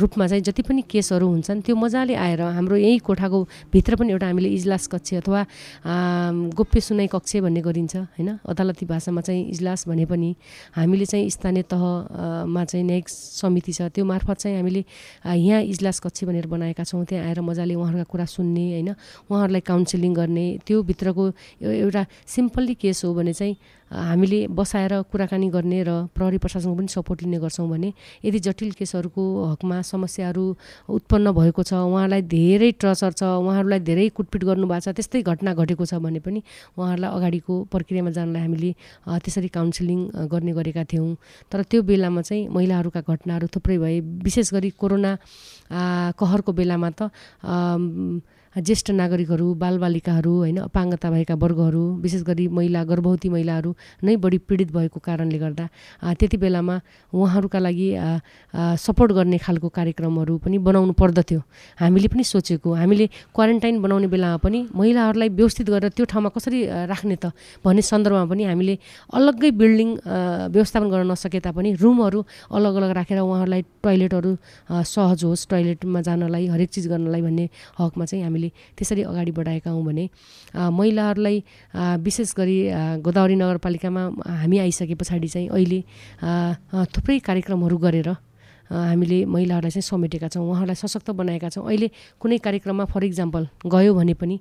रूपमा चाहिँ जति पनि केसहरू हुन्छन् त्यो मजाले आएर हाम्रो यही कोठाको भित्र पनि एउटा हामीले इजलास कक्ष अथवा गोप्य सुनाइ कक्ष भन्ने गरिन्छ होइन? अदालती भाषामा चाहिँ इजलास भने पनि हामीले चाहिँ स्थानीय तहमा चाहिँ न्यायिक समिति छ त्यो मार्फत चाहिँ हामीले यहाँ इजलास कक्ष भनेर बनाएका छौँ। त्यहाँ आएर मजाले उहाँहरूका कुरा सुन्ने होइन? उहाँहरूलाई काउन्सिलिङ गर्ने त्यो भित्रको एउटा सिम्पल्ली केस हो भने चाहिँ हामीले बसाएर कुराकानी गर्ने र प्रहरी प्रशासनको पनि सपोर्ट लिने गर्छौँ भने यदि जटिल केसहरूको हकमा समस्याहरू उत्पन्न भएको छ उहाँलाई धेरै ट्रचर छ उहाँहरूलाई धेरै कुटपिट गर्नुभएको छ त्यस्तै घटना घटेको छ भने पनि उहाँहरूलाई अगाडिको प्रक्रियामा जानलाई हामीले त्यसरी काउन्सिलिङ गर्ने गरेका थियौँ। तर त्यो बेलामा चाहिँ महिलाहरूका घटनाहरू थुप्रै भए विशेष गरी कोरोना कहरको बेलामा त ज्येष्ठ नागरिकहरू बालबालिकाहरू होइन अपाङ्गता भएका वर्गहरू विशेष गरी महिला गर्भवती महिलाहरू नै बढी पीडित भएको कारणले गर्दा त्यति बेलामा उहाँहरूका लागि सपोर्ट गर्ने खालको कार्यक्रमहरू पनि बनाउनु पर्दथ्यो। हामीले पनि सोचेको हामीले क्वारेन्टाइन बनाउने बेलामा पनि महिलाहरूलाई व्यवस्थित गरेर त्यो ठाउँमा कसरी राख्ने त भन्ने सन्दर्भमा पनि हामीले अलग्गै बिल्डिङ व्यवस्थापन गर्न नसके तापनि रुमहरू अलग अलग राखेर उहाँहरूलाई टोइलेटहरू सहज होस् टोइलेटमा जानलाई हरेक चिज गर्नलाई भन्ने हकमा चाहिँ हामीले त्यसरी अगाडि बढाएका हौँ भने महिलाहरूलाई विशेष गरी गोदावरी नगरपालिकामा हामी आइसके पछाडि चाहिँ अहिले थुप्रै कार्यक्रमहरू गरेर हामीले महिलाहरूलाई चाहिँ समेटेका छौँ उहाँहरूलाई सशक्त बनाएका छौँ। अहिले कुनै कार्यक्रममा फर इक्जाम्पल गयो भने पनि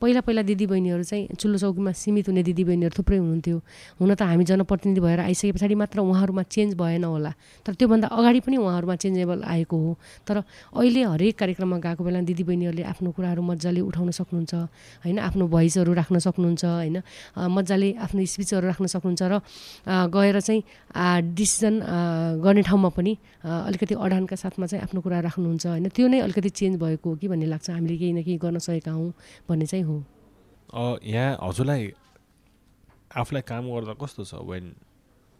पहिला पहिला दिदीबहिनीहरू चाहिँ चुल्लो चौकीमा सीमित हुने दिदीबहिनीहरू थुप्रै हुनुहुन्थ्यो। हुन त हामी जनप्रतिनिधि भएर आइसके पछाडि मात्र उहाँहरूमा चेन्ज भएन होला। तर त्योभन्दा अगाडि पनि उहाँहरूमा चेन्जेबल आएको हो। तर अहिले हरेक कार्यक्रममा गएको बेला दिदीबहिनीहरूले आफ्नो कुराहरू मजाले उठाउन सक्नुहुन्छ होइन? आफ्नो भोइसहरू राख्न सक्नुहुन्छ होइन? मजाले आफ्नो स्पिचहरू राख्न सक्नुहुन्छ र गएर चाहिँ डिसिजन गर्ने ठाउँमा पनि अलिकति अडानका साथमा चाहिँ आफ्नो कुरा राख्नुहुन्छ होइन? त्यो नै अलिकति चेन्ज भएको हो कि भन्ने लाग्छ? हामीले केही न केही गर्न सकेका हौँ भन्ने चाहिँ हो। यहाँ हजुरलाई आफूलाई काम गर्दा कस्तो छ वेन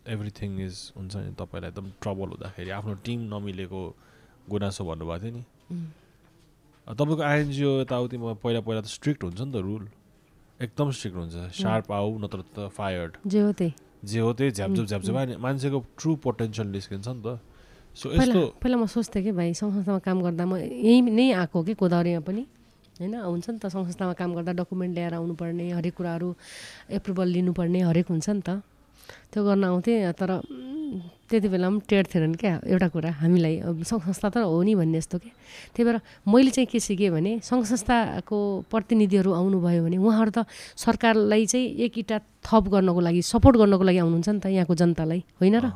एभ्रिथिङ इज हुन्छ नि तपाईँलाई एकदम ट्रबल हुँदाखेरि? आफ्नो टिम नमिलेको गुनासो भन्नुभएको थियो नि। तपाईँको आइएनजिओ यताउतिमा पहिला पहिला त स्ट्रिक्ट हुन्छ नि त रुल एकदम स्ट्रिक्ट हुन्छ। सार्प आऊ नत्र त फायर्ड जे हो त्यही। जे हो त्यही झ्यापझुप मान्छेको ट्रु पोटेन्सियल निस्किन्छ नि त। सो पहिला पहिला म सोच्थेँ कि भाइ संस्थामा काम गर्दा म यहीँ नै आएको कि गोदावरीमा पनि। होइन हुन्छ नि त संस्थामा काम गर्दा डकुमेन्ट ल्याएर आउनुपर्ने हरेक कुराहरू एप्रुभल लिनुपर्ने हरेक हुन्छ नि त। त्यो गर्न आउँथेँ तर त्यति बेला पनि टेड थिएन क्या एउटा कुरा हामीलाई सङ्घ संस्था त हो नि भन्ने जस्तो क्या त्यही भएर मैले चाहिँ के सिकेँ भने सङ्घ संस्थाको प्रतिनिधिहरू आउनुभयो भने उहाँहरू त सरकारलाई चाहिँ एक इटा थप गर्नको लागि सपोर्ट गर्नको लागि आउनुहुन्छ नि त यहाँको जनतालाई होइन र?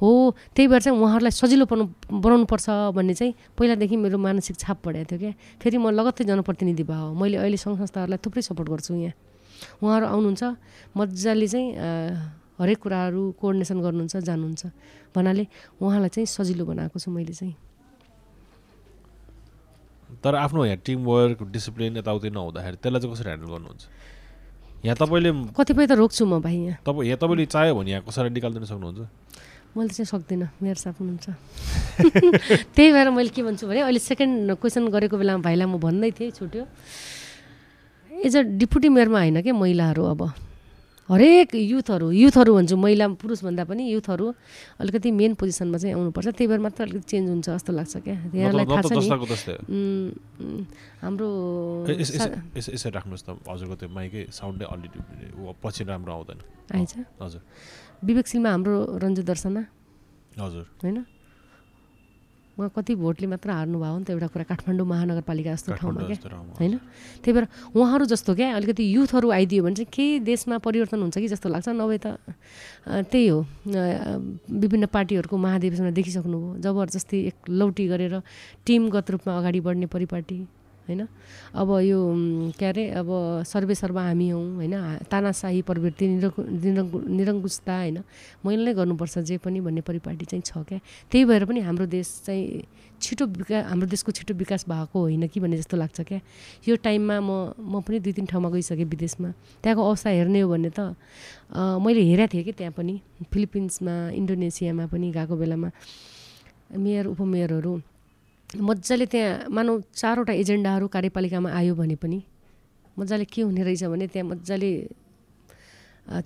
हो त्यही भएर चाहिँ उहाँहरूलाई सजिलो पर्नु बनाउनुपर्छ भन्ने चाहिँ पहिलादेखि मेरो मानसिक छाप पढाएको थियो क्या। फेरि म लगत्तै जनप्रतिनिधि भयो मैले अहिले सङ्घ संस्थाहरूलाई थुप्रै सपोर्ट गर्छु यहाँ। उहाँहरू आउनुहुन्छ मजाले चाहिँ हरेक कुराहरू कोअर्डिनेसन गर्नुहुन्छ जानुहुन्छ। भन्नाले उहाँलाई चाहिँ सजिलो बनाएको छु मैले चाहिँ। तर आफ्नो यहाँ टिमवर्क डिसिप्लिन यताउति नहुँदाखेरि त्यसलाई चाहिँ कसरी ह्यान्डल गर्नुहुन्छ? यहाँ तपाईँले कतिपय त रोक्छु म भाइ यहाँ। तपाईँ यहाँ तपाईँले चाह्यो भने यहाँ कसरी निकालिदिन सक्नुहुन्छ? मैले चाहिँ सक्दिनँ मेरो साथ हुनुहुन्छ। <laughs> त्यही भएर मैले के भन्छु भने अहिले सेकेन्ड क्वेसन गरेको बेलामा भाइलाई म भन्दै थिएँ छुट्यो। एज अ डिपुटी मेयरमा होइन क्या महिलाहरू अब? हरेक युथहरू युथहरू भन्छु महिला पुरुषभन्दा पनि युथहरू अलिकति मेन पोजिसनमा चाहिँ आउनुपर्छ। त्यही भएर मात्र अलिकति चेन्ज हुन्छ जस्तो लाग्छ क्या। यहाँलाई थाहा छ हाम्रो यसरी राख्नुहोस् त हजुरको त्यो माइकै साउन्डै अलरेडी पछि राम्रो आउँदैन। आइन्छ हजुर। विवेकशीलमा हाम्रो रन्जु दर्शना हजुर। होइन? उहाँ कति भोटले मात्र हार्नुभयो नि त एउटा कुरा काठमाडौँ महानगरपालिका जस्तो ठाउँमा क्या। होइन? त्यही भएर उहाँहरू जस्तो क्या अलिकति युथहरू आइदियो भने चाहिँ केही देशमा परिवर्तन हुन्छ कि जस्तो लाग्छ? नभए त त्यही हो। विभिन्न पार्टीहरूको महाधिवेशनमा देखिसक्नुभयो जबरजस्ती एक लौटी गरेर टिमगत रूपमा अगाडि बढ्ने परिपाटी। होइन? अब यो के अरे अब सर्वे सर्व हामी हौँ होइन? तानाशाही प्रवृत्ति निरङ्कु निरङ्कुशता होइन? मैले नै गर्नुपर्छ जे पनि भन्ने परिपाटी चाहिँ छ क्या? त्यही भएर पनि हाम्रो देश चाहिँ छिटो विकास हाम्रो देशको छिटो विकास भएको होइन कि भन्ने जस्तो लाग्छ क्या? यो टाइममा म म पनि दुई तिन ठाउँमा गइसकेँ विदेशमा। त्यहाँको अवस्था हेर्ने हो भने त मैले हेरेको थिएँ कि त्यहाँ पनि फिलिपिन्समा इन्डोनेसियामा पनि गएको बेलामा। मेयर उपमेयरहरू मजाले त्यहाँ मानौ चारवटा एजेन्डाहरू कार्यपालिकामा आयो भने पनि मजाले के हुने रहेछ भने त्यहाँ मजाले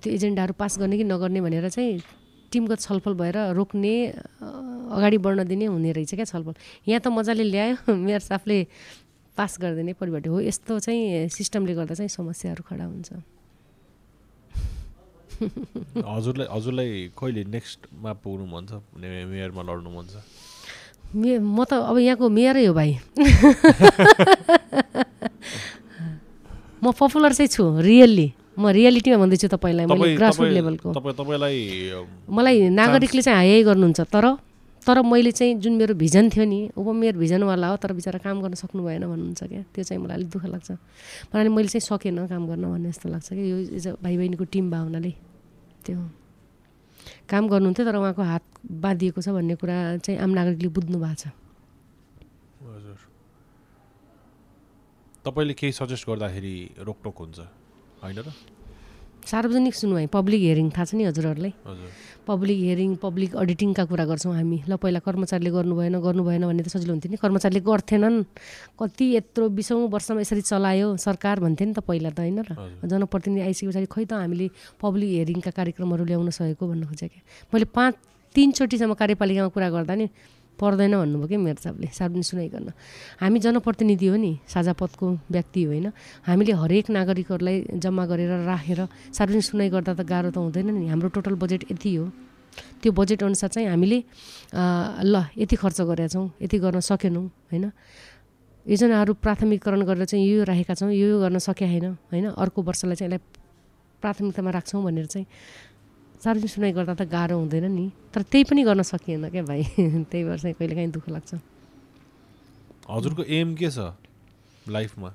त्यो एजेन्डाहरू पास गर्ने कि नगर्ने भनेर चाहिँ टिमगत छलफल भएर रोक्ने अगाडि बढ्न दिने हुने रहेछ क्या छलफल। यहाँ त मजाले ल्यायो <laughs> मेयर साफले पास गरिदिने परिपाटी हो। यस्तो चाहिँ सिस्टमले गर्दा चाहिँ समस्याहरू खडा हुन्छ। <laughs> हजुरलाई हजुरलाई कहिले नेक्स्टमा पुग्नु मन छ? मेयरमा लड्नु मन छ? मे म त अब यहाँको मेयरै हो भाइ। <laughs> म पपुलर चाहिँ छु रियल्ली। म रियालिटीमा भन्दैछु तपाईँलाई मैले ग्रासरुट लेभलको। मलाई नागरिकले चाहिँ हाई गर्नुहुन्छ तर तर मैले चाहिँ जुन मेरो भिजन थियो नि उपमेयर भिजनवाला हो तर बिचरा काम गर्न सक्नु भएन भन्नुहुन्छ क्या। त्यो चाहिँ मलाई अलिक दुःख लाग्छ। मलाई मैले चाहिँ सकेन काम गर्न भन्ने जस्तो लाग्छ कि यो एज अ भाइ बहिनीको टिम भावनाले। त्यो काम गर्नुहुन्थ्यो तर उहाँको हात बाँधिएको छ भन्ने कुरा चाहिँ आम नागरिकले बुझ्नु भएको छ। तपाईँले केही सजेस्ट गर्दाखेरि रोकटोक हुन्छ होइन र? सार्वजनिक सुनवाई पब्लिक हियरिङ थाहा छ नि हजुरहरूलाई? हजुर। पब्लिक हियरिङ पब्लिक अडिटिङका कुरा गर्छौँ हामी। ल पहिला कर्मचारीले गर्नु भएन गर्नु भएन भन्ने त सजिलो हुन्थ्यो नि। कर्मचारीले गर्थेनन्। कति यत्रो बिसौँ वर्षमा यसरी चलायो सरकार भन्थ्यो नि त पहिला त होइन र। जनप्रतिनिधि आइसके पछाडि खै त हामीले पब्लिक हियरिङका कार्यक्रमहरू ल्याउन सकेको भन्न खोजेँ क्या मैले पाँच तिनचोटिसम्म कार्यपालिकामा कुरा गर्दा नि पर्दैन भन्नुभयो कि मेरो साहबले सार्वजनिक सुनाइ गर्न। हामी जनप्रतिनिधि हो नि साझा पदको व्यक्ति होइन। हामीले हरेक नागरिकहरूलाई जम्मा गरेर राखेर सार्वजनिक सुनाइ गर्दा त गाह्रो त हुँदैन नि। हाम्रो टोटल बजेट यति हो। त्यो बजेट अनुसार चाहिँ हामीले ल यति खर्च गरेका छौँ यति गर्न सकेनौँ होइन? योजनाहरू प्राथमिकरण गरेर चाहिँ यो यो राखेका छौँ यो यो गर्न सके होइन होइन? अर्को वर्षलाई चाहिँ यसलाई प्राथमिकतामा राख्छौँ भनेर चाहिँ सार्वजनिक सुनाइ गर्दा त गाह्रो हुँदैन नि। तर त्यही पनि गर्न सकिएन क्या भाइ? <laughs> त्यही भएर चाहिँ कहिलेकाहीँ दुःख लाग्छ। हजुरको एम के छ लाइफमा?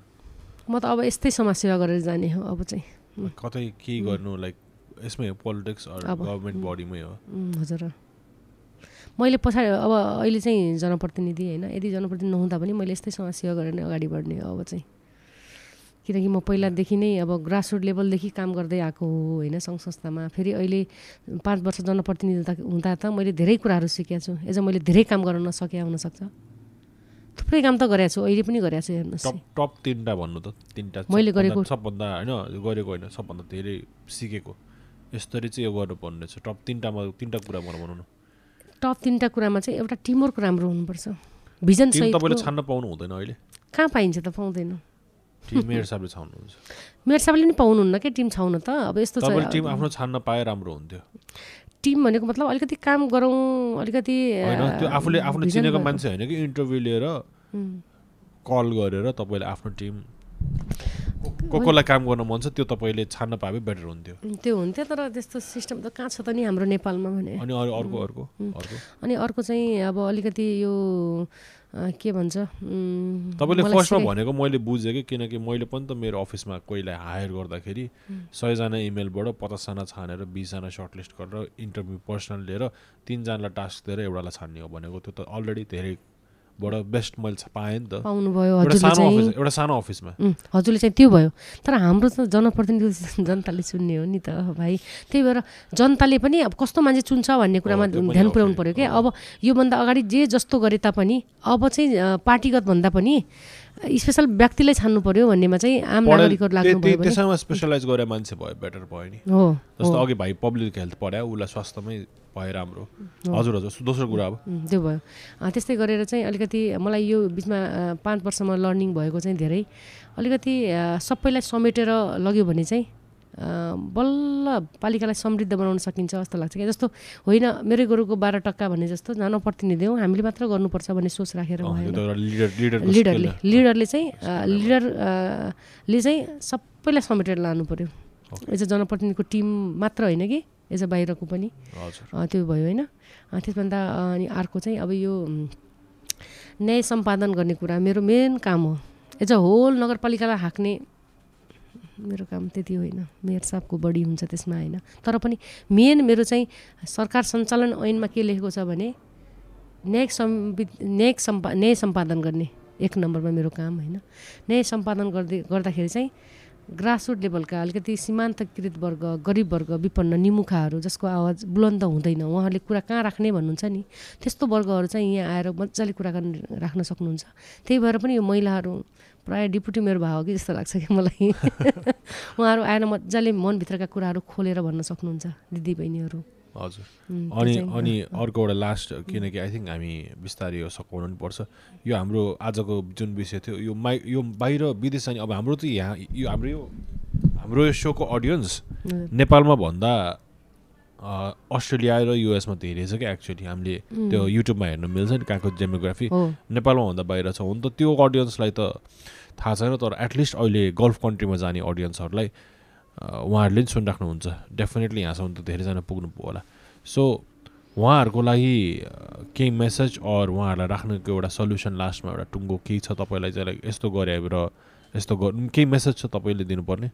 म त अब यस्तै समाजसेवा गरेर जाने हो अब चाहिँ। कतै केही गर्नु लाइक यसमै हो पोलिटिक्स गभर्मेन्ट बडीमै हो? हजुर। मैले पछाडि अब अहिले चाहिँ जनप्रतिनिधि होइन। यदि जनप्रतिनिधि नहुँदा पनि मैले यस्तै समाजसेवा गरेर नै अगाडि बढ्ने हो अब चाहिँ। किनकि म पहिलादेखि नै अब ग्रासरुट लेभलदेखि काम गर्दै आएको हो होइन सङ्घ संस्थामा। फेरि अहिले पाँच वर्ष जनप्रतिनिधि हुँदा हुँदा त मैले धेरै कुराहरू सिकेको छु। एज मैले धेरै काम गर्न नसके हुनसक्छ थुप्रै काम त गरेको छु अहिले पनि गरेको छु हेर्नुहोस्। टप तिनवटा भन्नु त तिनवटा मैले गरेको- सबभन्दा होइन गरेको होइन सबभन्दा धेरै सिकेको। यसरी चाहिँ यो गर्नुपर्ने रहेछ टप तिनवटामा तिनवटा कुरा भनौँ न। टप तिनवटा कुरामा चाहिँ एउटा टिमवर्क राम्रो हुनुपर्छ। भिजन तपाईँले छान्न पाउनु हुँदैन अहिले। कहाँ पाइन्छ त पाउँदैन। टिम <laughs> मेरो हिसाबले छाउनुहुन्छ। मेरो सबैले नि पाउनुहुन्न क्या टिम छाउन त? अब यस्तो छ टिम आफ्नो छान्न पाए राम्रो हुन्थ्यो। टिम भनेको मतलब अलिकति काम गरौँ अलिकति त्यो आफूले आफ्नो चिनेको। मान्छे होइन कि इन्टरभ्यू लिएर कल गरेर तपाईँले आफ्नो टिम को कोलाई काम गर्न मन छ त्यो तपाईँले छान्न पाए बेटर हुन्थ्यो। त्यो हुन्थ्यो तर त्यस्तो सिस्टम त कहाँ छ त नि हाम्रो नेपालमा भने। अनि अरू अर्को अर्को? अनि अर्को चाहिँ अब अलिकति यो के भन्छ? तपाईँले फर्स्टमा भनेको मैले बुझेँ कि किनकि मैले पनि त मेरो अफिसमा कोहीलाई हायर गर्दाखेरि सयजना इमेलबाट पचासजना छानेर बिसजना सर्टलिस्ट गरेर इन्टरभ्यू पर्सनल लिएर तिनजनालाई टास्क दिएर एउटालाई छान्ने हो भनेको। त्यो त अलरेडी धेरैबाट बेस्ट मैले पाएँ नि त। पाउनुभयो एउटा हजुरले सानो अफिसमा। हजुरले चाहिँ त्यो भयो। तर हाम्रो त जनप्रतिनिधि जनताले चुन्ने हो नि त भाइ। त्यही भएर जनताले पनि अब कस्तो मान्छे चुन्छ भन्ने कुरामा ध्यान पुर्याउनु। पऱ्यो क्या अब योभन्दा अगाडि जे जस्तो गरे तापनि अब चाहिँ पार्टीगत भन्दा पनि स्पेसल व्यक्तिलाई छान्नु पऱ्यो भन्नेमा चाहिँ आम नागरिकहरू लाग्नु भयो त्यसैमा स्पेसलाइज गरे मान्छे भयो बेटर भयो नि। हो जस्तो अघि भाइ पब्लिक हेल्थ पढायो उसलाई स्वास्थ्यमै भए राम्रो। हजुर हजुर दोस्रो कुरा अब। त्यो भयो। त्यस्तै गरेर चाहिँ अलिकति मलाई यो बिचमा पाँच वर्षमा लर्निङ भएको चाहिँ धेरै। अलिकति सबैलाई समेटेर लग्यो भने चाहिँ बल्ल पालिकालाई समृद्ध बनाउन सकिन्छ जस्तो लाग्छ क्या। जस्तो होइन मेरै गोरुको बाह्र टक्का भने जस्तो जनप्रतिनिधि हौ हामीले मात्र गर्नुपर्छ भन्ने सोच राखेर लिडरले। लिडरले चाहिँ अँ, लिडर अँ, ले चाहिँ सबैलाई समेटेर लानु पऱ्यो एज अ जनप्रतिनिधिको टिम मात्र होइन कि एज अ बाहिरको पनि। त्यो भयो होइन। त्यसभन्दा अनि अर्को चाहिँ अब यो न्याय सम्पादन गर्ने कुरा मेरो मेन काम हो। एज अ होल नगरपालिकालाई हाँक्ने मेरो काम त्यति होइन। मेयर साहबको बढी हुन्छ त्यसमा होइन। तर पनि मेन मेरो चाहिँ सरकार सञ्चालन ऐनमा के लेखेको छ भने न्यायिक संवि न्यायिक सम्पा न्याय सम्पादन गर्ने एक नम्बरमा मेरो काम होइन। न्याय सम्पादन गर्दै गर्दाखेरि चाहिँ ग्रासरुट लेभलका अलिकति सीमान्तकृत वर्ग गरिब वर्ग विपन्न निमुखाहरू जसको आवाज बुलन्द हुँदैन उहाँहरूले कुरा कहाँ राख्ने भन्नुहुन्छ नि? त्यस्तो वर्गहरू चाहिँ यहाँ आएर मजाले कुरा गर्न राख्न सक्नुहुन्छ। त्यही भएर पनि यो महिलाहरू प्रायः डिपुटी मेयर भाव कि जस्तो लाग्छ कि मलाई। <laughs> उहाँहरू आएर मजाले मनभित्रका कुराहरू खोलेर भन्न सक्नुहुन्छ दिदी बहिनीहरू हजुर अनि अनि अर्को एउटा लास्ट किनकि आई थिङ्क हामी बिस्तारै यो सघाउनु नि पर्छ। यो हाम्रो आजको जुन विषय थियो यो माइ यो बाहिर विदेश अनि अब हाम्रो त यहाँ यो हाम्रो यो हाम्रो यो सोको अडियन्स। नेपालमा भन्दा अस्ट्रेलिया र युएसमा धेरै छ क्या एक्चुअली हामीले त्यो युट्युबमा हेर्नु मिल्छ नि कहाँको डेमोग्राफी नेपालमा भन्दा बाहिर छ। हुन त त्यो अडियन्सलाई त थाहा छैन तर एटलिस्ट अहिले गल्फ कन्ट्रीमा जाने अडियन्सहरूलाई उहाँहरूले नि सुनिराख्नुहुन्छ। डेफिनेटली यहाँसम्म त धेरैजना पुग्नु पो होला। सो उहाँहरूको लागि केही मेसेज अर उहाँहरूलाई राख्नुको एउटा सल्युसन लास्टमा एउटा टुङ्गो केही छ तपाईँलाई चाहिँ यस्तो गरे र यस्तो गर्नु केही मेसेज छ तपाईँले दिनुपर्ने?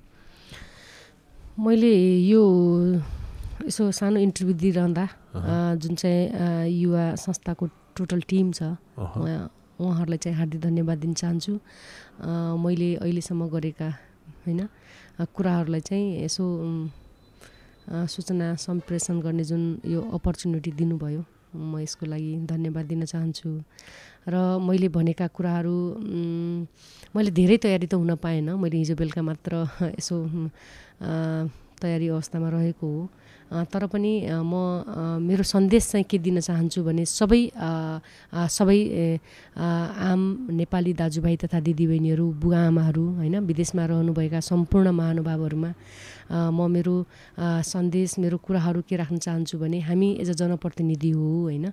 मैले यो यसो सानो इन्टरभ्यू दिइरहँदा जुन चाहिँ युवा संस्थाको टोटल टिम छ उहाँहरूलाई चाहिँ हार्दिक धन्यवाद दिन चाहन्छु। मैले अहिलेसम्म गरेका होइन कुराहरूलाई चाहिँ यसो सूचना सम्प्रेषण गर्ने जुन यो अपर्च्युनिटी दिनुभयो म यसको लागि धन्यवाद दिन चाहन्छु। र मैले भनेका कुराहरू मैले धेरै तयारी त हुन पाएन मैले हिजो बेलुका मात्र <laughs> यसो तयारी अवस्थामा रहेको हो। तर पनि म मेरो सन्देश चाहिँ के दिन चाहन्छु भने सबै सबै आम नेपाली दाजुभाइ तथा दिदीबहिनीहरू बुवा आमाहरू होइन विदेशमा रहनुभएका सम्पूर्ण महानुभावहरूमा म मेरो सन्देश मेरो कुराहरू के राख्न चाहन्छु भने हामी एज अ जनप्रतिनिधि हो होइन।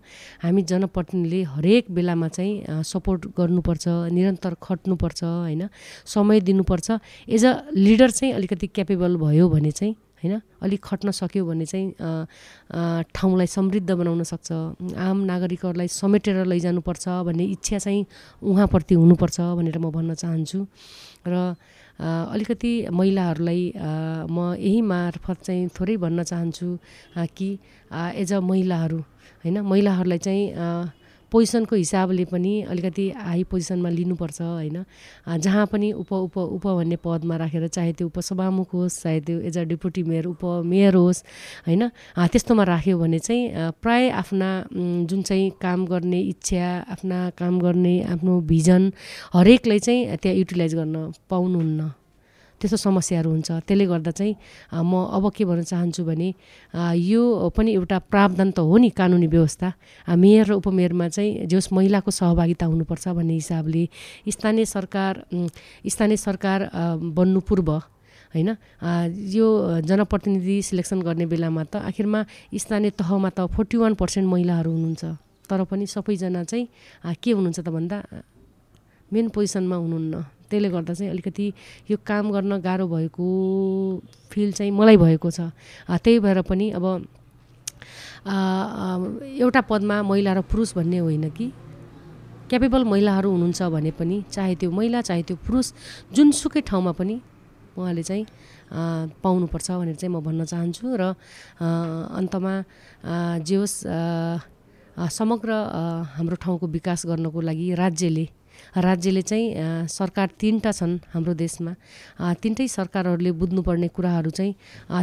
हामी जनप्रतिनिधिले हरेक बेलामा चाहिँ सपोर्ट गर्नुपर्छ निरन्तर खट्नुपर्छ होइन समय दिनुपर्छ। एज अ लिडर चाहिँ अलिकति क्यापेबल भयो भने चाहिँ होइन? अलिक खट्न सक्यो भने चाहिँ ठाउँलाई समृद्ध बनाउन सक्छ। आम नागरिकहरूलाई समेटेर लैजानुपर्छ भन्ने इच्छा चाहिँ उहाँप्रति हुनुपर्छ भनेर म भन्न चाहन्छु। र अलिकति महिलाहरूलाई म यही मार्फत चाहिँ थोरै भन्न चाहन्छु कि एज अ महिलाहरू होइन? महिलाहरूलाई चाहिँ पोजिसनको हिसाबले पनि अलिकति हाई पोजिसनमा लिनुपर्छ होइन? जहाँ पनि उप उप उप भन्ने पदमा राखेर चाहे त्यो उपसभामुख होस् चाहे त्यो एज अ डेपुटी मेयर उपमेयर होस् होइन? त्यस्तोमा राख्यो भने चाहिँ प्राय आफ्ना जुन चाहिँ काम गर्ने इच्छा आफ्ना काम गर्ने आफ्नो भिजन हरेकलाई चाहिँ त्यहाँ युटिलाइज गर्न पाउनुहुन्न। त्यस्तो समस्याहरू हुन्छ। त्यसले गर्दा चाहिँ म अब के भन्न चाहन्छु भने यो पनि एउटा प्रावधान त हो नि कानुनी व्यवस्था। मेयर र उपमेयरमा चाहिँ जस महिलाको सहभागिता हुनुपर्छ भन्ने हिसाबले स्थानीय सरकार स्थानीय सरकार बन्नु पूर्व होइन? यो जनप्रतिनिधि सिलेक्सन गर्ने बेलामा त आखिरमा स्थानीय तहमा त फोर्टी वान पर्सेन्ट महिलाहरू हुनुहुन्छ। तर पनि सबैजना चाहिँ के हुनुहुन्छ त भन्दा मेन पोजिसनमा हुनुहुन्न। त्यसले गर्दा चाहिँ अलिकति यो काम गर्न गाह्रो भएको फिल चाहिँ मलाई भएको छ। त्यही भएर पनि अब एउटा पदमा महिला र पुरुष भन्ने होइन कि? क्यापेबल महिलाहरू हुनुहुन्छ भने पनि चाहे त्यो महिला चाहे त्यो पुरुष जुनसुकै ठाउँमा पनि उहाँले चाहिँ पाउनुपर्छ भनेर चाहिँ म भन्न चाहन्छु र अन्तमा जे होस् समग्र हाम्रो ठाउँको विकास गर्नको लागि राज्यले राज्यले चाहिँ सरकार तिनवटा छन् हाम्रो देशमा। तिनटै सरकारहरूले बुझ्नुपर्ने कुराहरू चाहिँ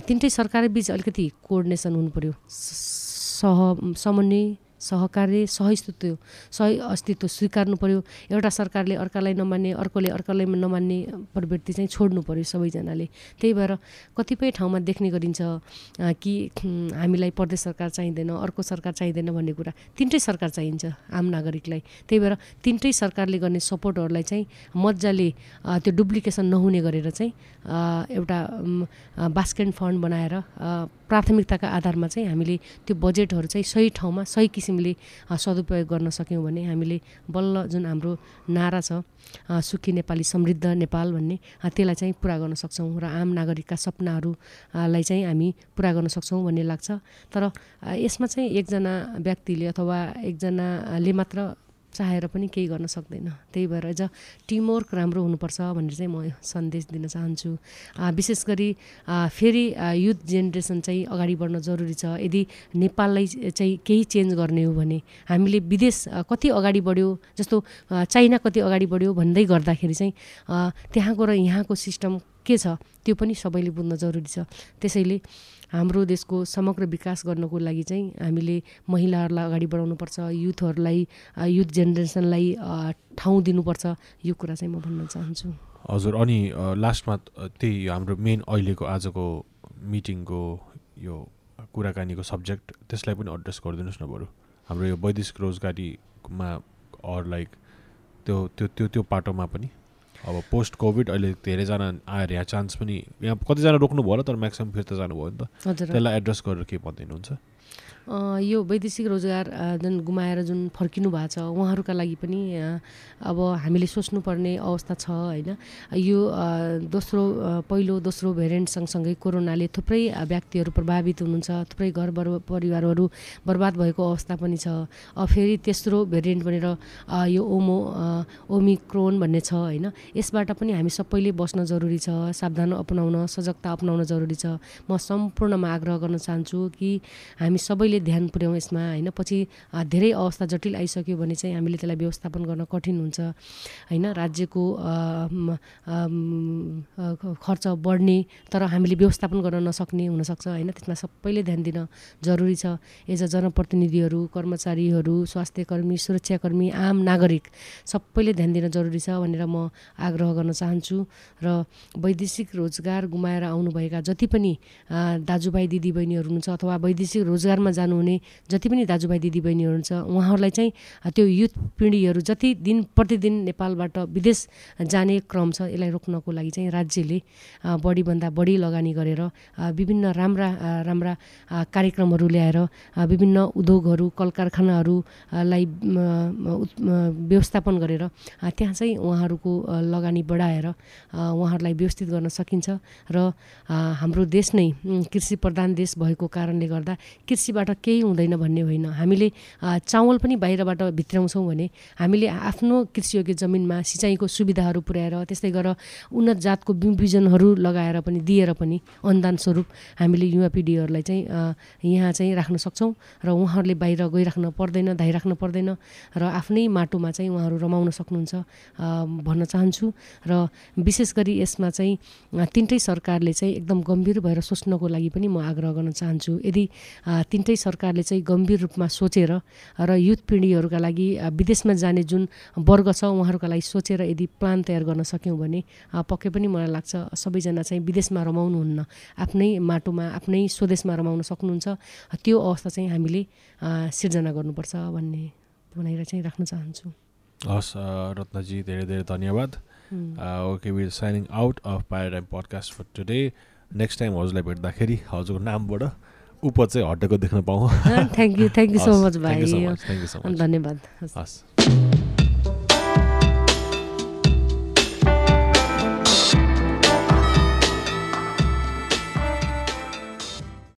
तिनटै सरकारबिच अलिकति कोअर्डिनेसन हुनु पऱ्यो सह समन्वय सहकार्य सहस्तित्व सही अस्तित्व स्वीकार्नु पऱ्यो एउटा सरकारले अर्कालाई नमान्ने अर्कोले अर्कालाई नमान्ने प्रवृत्ति चाहिँ छोड्नु पऱ्यो सबैजनाले। त्यही भएर कतिपय ठाउँमा देख्ने गरिन्छ कि हामीलाई प्रदेश सरकार चाहिँदैन अर्को सरकार चाहिँदैन भन्ने कुरा। तिनटै सरकार चाहिन्छ आम नागरिकलाई। त्यही भएर तिनटै सरकारले गर्ने सपोर्टहरूलाई चाहिँ मजाले त्यो डुप्लिकेसन नहुने गरेर चाहिँ एउटा बास्केट फन्ड बनाएर प्राथमिकताका आधारमा चाहिँ हामीले त्यो बजेटहरू चाहिँ सही ठाउँमा सही किसिमले सदुपयोग गर्न सक्यौँ भने हामीले बल्ल जुन हाम्रो नारा छ सुखी नेपाली समृद्ध नेपाल भन्ने त्यसलाई चाहिँ पुरा गर्न सक्छौँ र आम नागरिकका सपनाहरूलाई चाहिँ हामी पुरा गर्न सक्छौँ भन्ने लाग्छ। तर यसमा चाहिँ एकजना व्यक्तिले अथवा एकजनाले मात्र चाहेर पनि केही गर्न सक्दैन। त्यही भएर एज अ टिमवर्क राम्रो हुनुपर्छ भनेर चाहिँ म सन्देश दिन चाहन्छु। विशेष गरी फेरि युथ जेनेरेसन चाहिँ अगाडि बढ्न जरुरी छ। यदि नेपाललाई चाहिँ केही चेन्ज गर्ने हो भने हामीले विदेश कति अगाडि बढ्यो जस्तो चाइना कति अगाडि बढ्यो भन्दै गर्दाखेरि चाहिँ त्यहाँको र यहाँको सिस्टम के छ त्यो पनि सबैले बुझ्न जरुरी छ। त्यसैले हाम्रो देशको समग्र विकास गर्नको लागि चाहिँ हामीले महिलाहरूलाई अगाडि बढाउनुपर्छ युथहरूलाई युथ जेनेरेसनलाई ठाउँ दिनुपर्छ। यो कुरा चाहिँ म भन्न चाहन्छु। हजुर अनि लास्टमा त्यही हाम्रो मेन अहिलेको आजको मिटिङको यो कुराकानीको सब्जेक्ट त्यसलाई पनि एड्रेस गरिदिनुहोस् न बरु। हाम्रो यो वैदेशिक रोजगारीमा अर लाइक त्यो त्यो त्यो त्यो पाटोमा पनि। अब पोस्ट कोभिड अहिले धेरैजना आएर यहाँ चान्स पनि यहाँ कतिजना रोक्नु भयो होला तर म्याक्सिमम् फिर्ता जानुभयो नि त। त्यसलाई एड्रेस गरेर के भनिदिनुहुन्छ। यो वैदेशिक रोजगार जुन गुमाएर जुन फर्किनु भएको छ उहाँहरूका लागि पनि अब हामीले सोच्नुपर्ने अवस्था छ होइन? यो दोस्रो पहिलो दोस्रो भेरिएन्ट सँगसँगै कोरोनाले थुप्रै व्यक्तिहरू प्रभावित हुनुहुन्छ थुप्रै घर परिवारहरू बर्बाद भएको अवस्था पनि छ। फेरि तेस्रो भेरिएन्ट भनेर यो ओमो ओमिक्रोन भन्ने छ होइन? यसबाट पनि हामी सबैले बस्न जरुरी छ सावधान अपनाउन सजगता अपनाउन जरुरी छ। म सम्पूर्णमा आग्रह गर्न चाहन्छु कि हामी सबैले अहिले ध्यान पुर्याउँ यसमा होइन? पछि धेरै अवस्था जटिल आइसक्यो भने चाहिँ हामीले त्यसलाई व्यवस्थापन गर्न कठिन हुन्छ होइन? राज्यको खर्च बढ्ने तर हामीले व्यवस्थापन गर्न नसक्ने हुनसक्छ होइन? त्यसमा सबैले ध्यान दिन जरुरी छ। एज अ जनप्रतिनिधिहरू कर्मचारीहरू स्वास्थ्य कर्मी सुरक्षाकर्मी आम नागरिक सबैले ध्यान दिन जरुरी छ भनेर म आग्रह गर्न चाहन्छु। र वैदेशिक रोजगार गुमाएर आउनुभएका जति पनि दाजुभाइ दिदीबहिनीहरू हुनुहुन्छ अथवा वैदेशिक रोजगारमा जानुहुने जति पनि दाजुभाइ दिदीबहिनीहरू हुनुहुन्छ उहाँहरूलाई चाहिँ त्यो युथ पिँढीहरू जति दिन प्रतिदिन नेपालबाट विदेश जाने क्रम छ यसलाई रोक्नको लागि चाहिँ राज्यले बढीभन्दा बढी लगानी गरेर विभिन्न राम्रा राम्रा कार्यक्रमहरू ल्याएर विभिन्न उद्योगहरू कल कारखानाहरूलाई व्यवस्थापन गरेर त्यहाँ चाहिँ उहाँहरूको लगानी बढाएर उहाँहरूलाई व्यवस्थित गर्न सकिन्छ र हाम्रो देश नै कृषि प्रधान देश भएको कारणले गर्दा कृषिबाट केही हुँदैन भन्ने होइन। हामीले चामल पनि बाहिरबाट भित्राउँछौँ भने हामीले आफ्नो कृषियोग्य जमिनमा सिँचाइको सुविधाहरू पुर्याएर त्यस्तै गरेर उन्नत जातको बिजनहरू लगाएर पनि दिएर पनि अनुदान स्वरूप हामीले युवा पिँढीहरूलाई चाहिँ यहाँ चाहिँ राख्न सक्छौँ र उहाँहरूले बाहिर गइराख्न पर्दैन धाइराख्न पर्दैन र आफ्नै माटोमा चाहिँ उहाँहरू रमाउन सक्नुहुन्छ भन्न चाहन्छु र विशेष गरी यसमा चाहिँ तिनटै सरकारले चाहिँ एकदम गम्भीर भएर सोच्नको लागि पनि म आग्रह गर्न चाहन्छु। यदि तिनटै सरकारले चाहिँ गम्भीर रूपमा सोचेर र युथ पिँढीहरूका लागि विदेशमा जाने जुन वर्ग छ उहाँहरूका लागि सोचेर यदि प्लान तयार गर्न सक्यौँ भने पक्कै पनि मलाई लाग्छ सबैजना चाहिँ विदेशमा रमाउनुहुन्न आफ्नै माटोमा आफ्नै स्वदेशमा रमाउन सक्नुहुन्छ। त्यो अवस्था चाहिँ हामीले सिर्जना गर्नुपर्छ भन्ने भनेर चाहिँ राख्न चाहन्छु। हस् रत्नजी धेरै धेरै धन्यवाद। Okay we'll signing out of paradigm podcast for today next time हजुरलाई भेट्दाखेरि हजुरको नामबाट उप चाहिँ हटेको देख्न पाऊँ। Thank you thank you so much भाइ। धन्यवाद। हस्।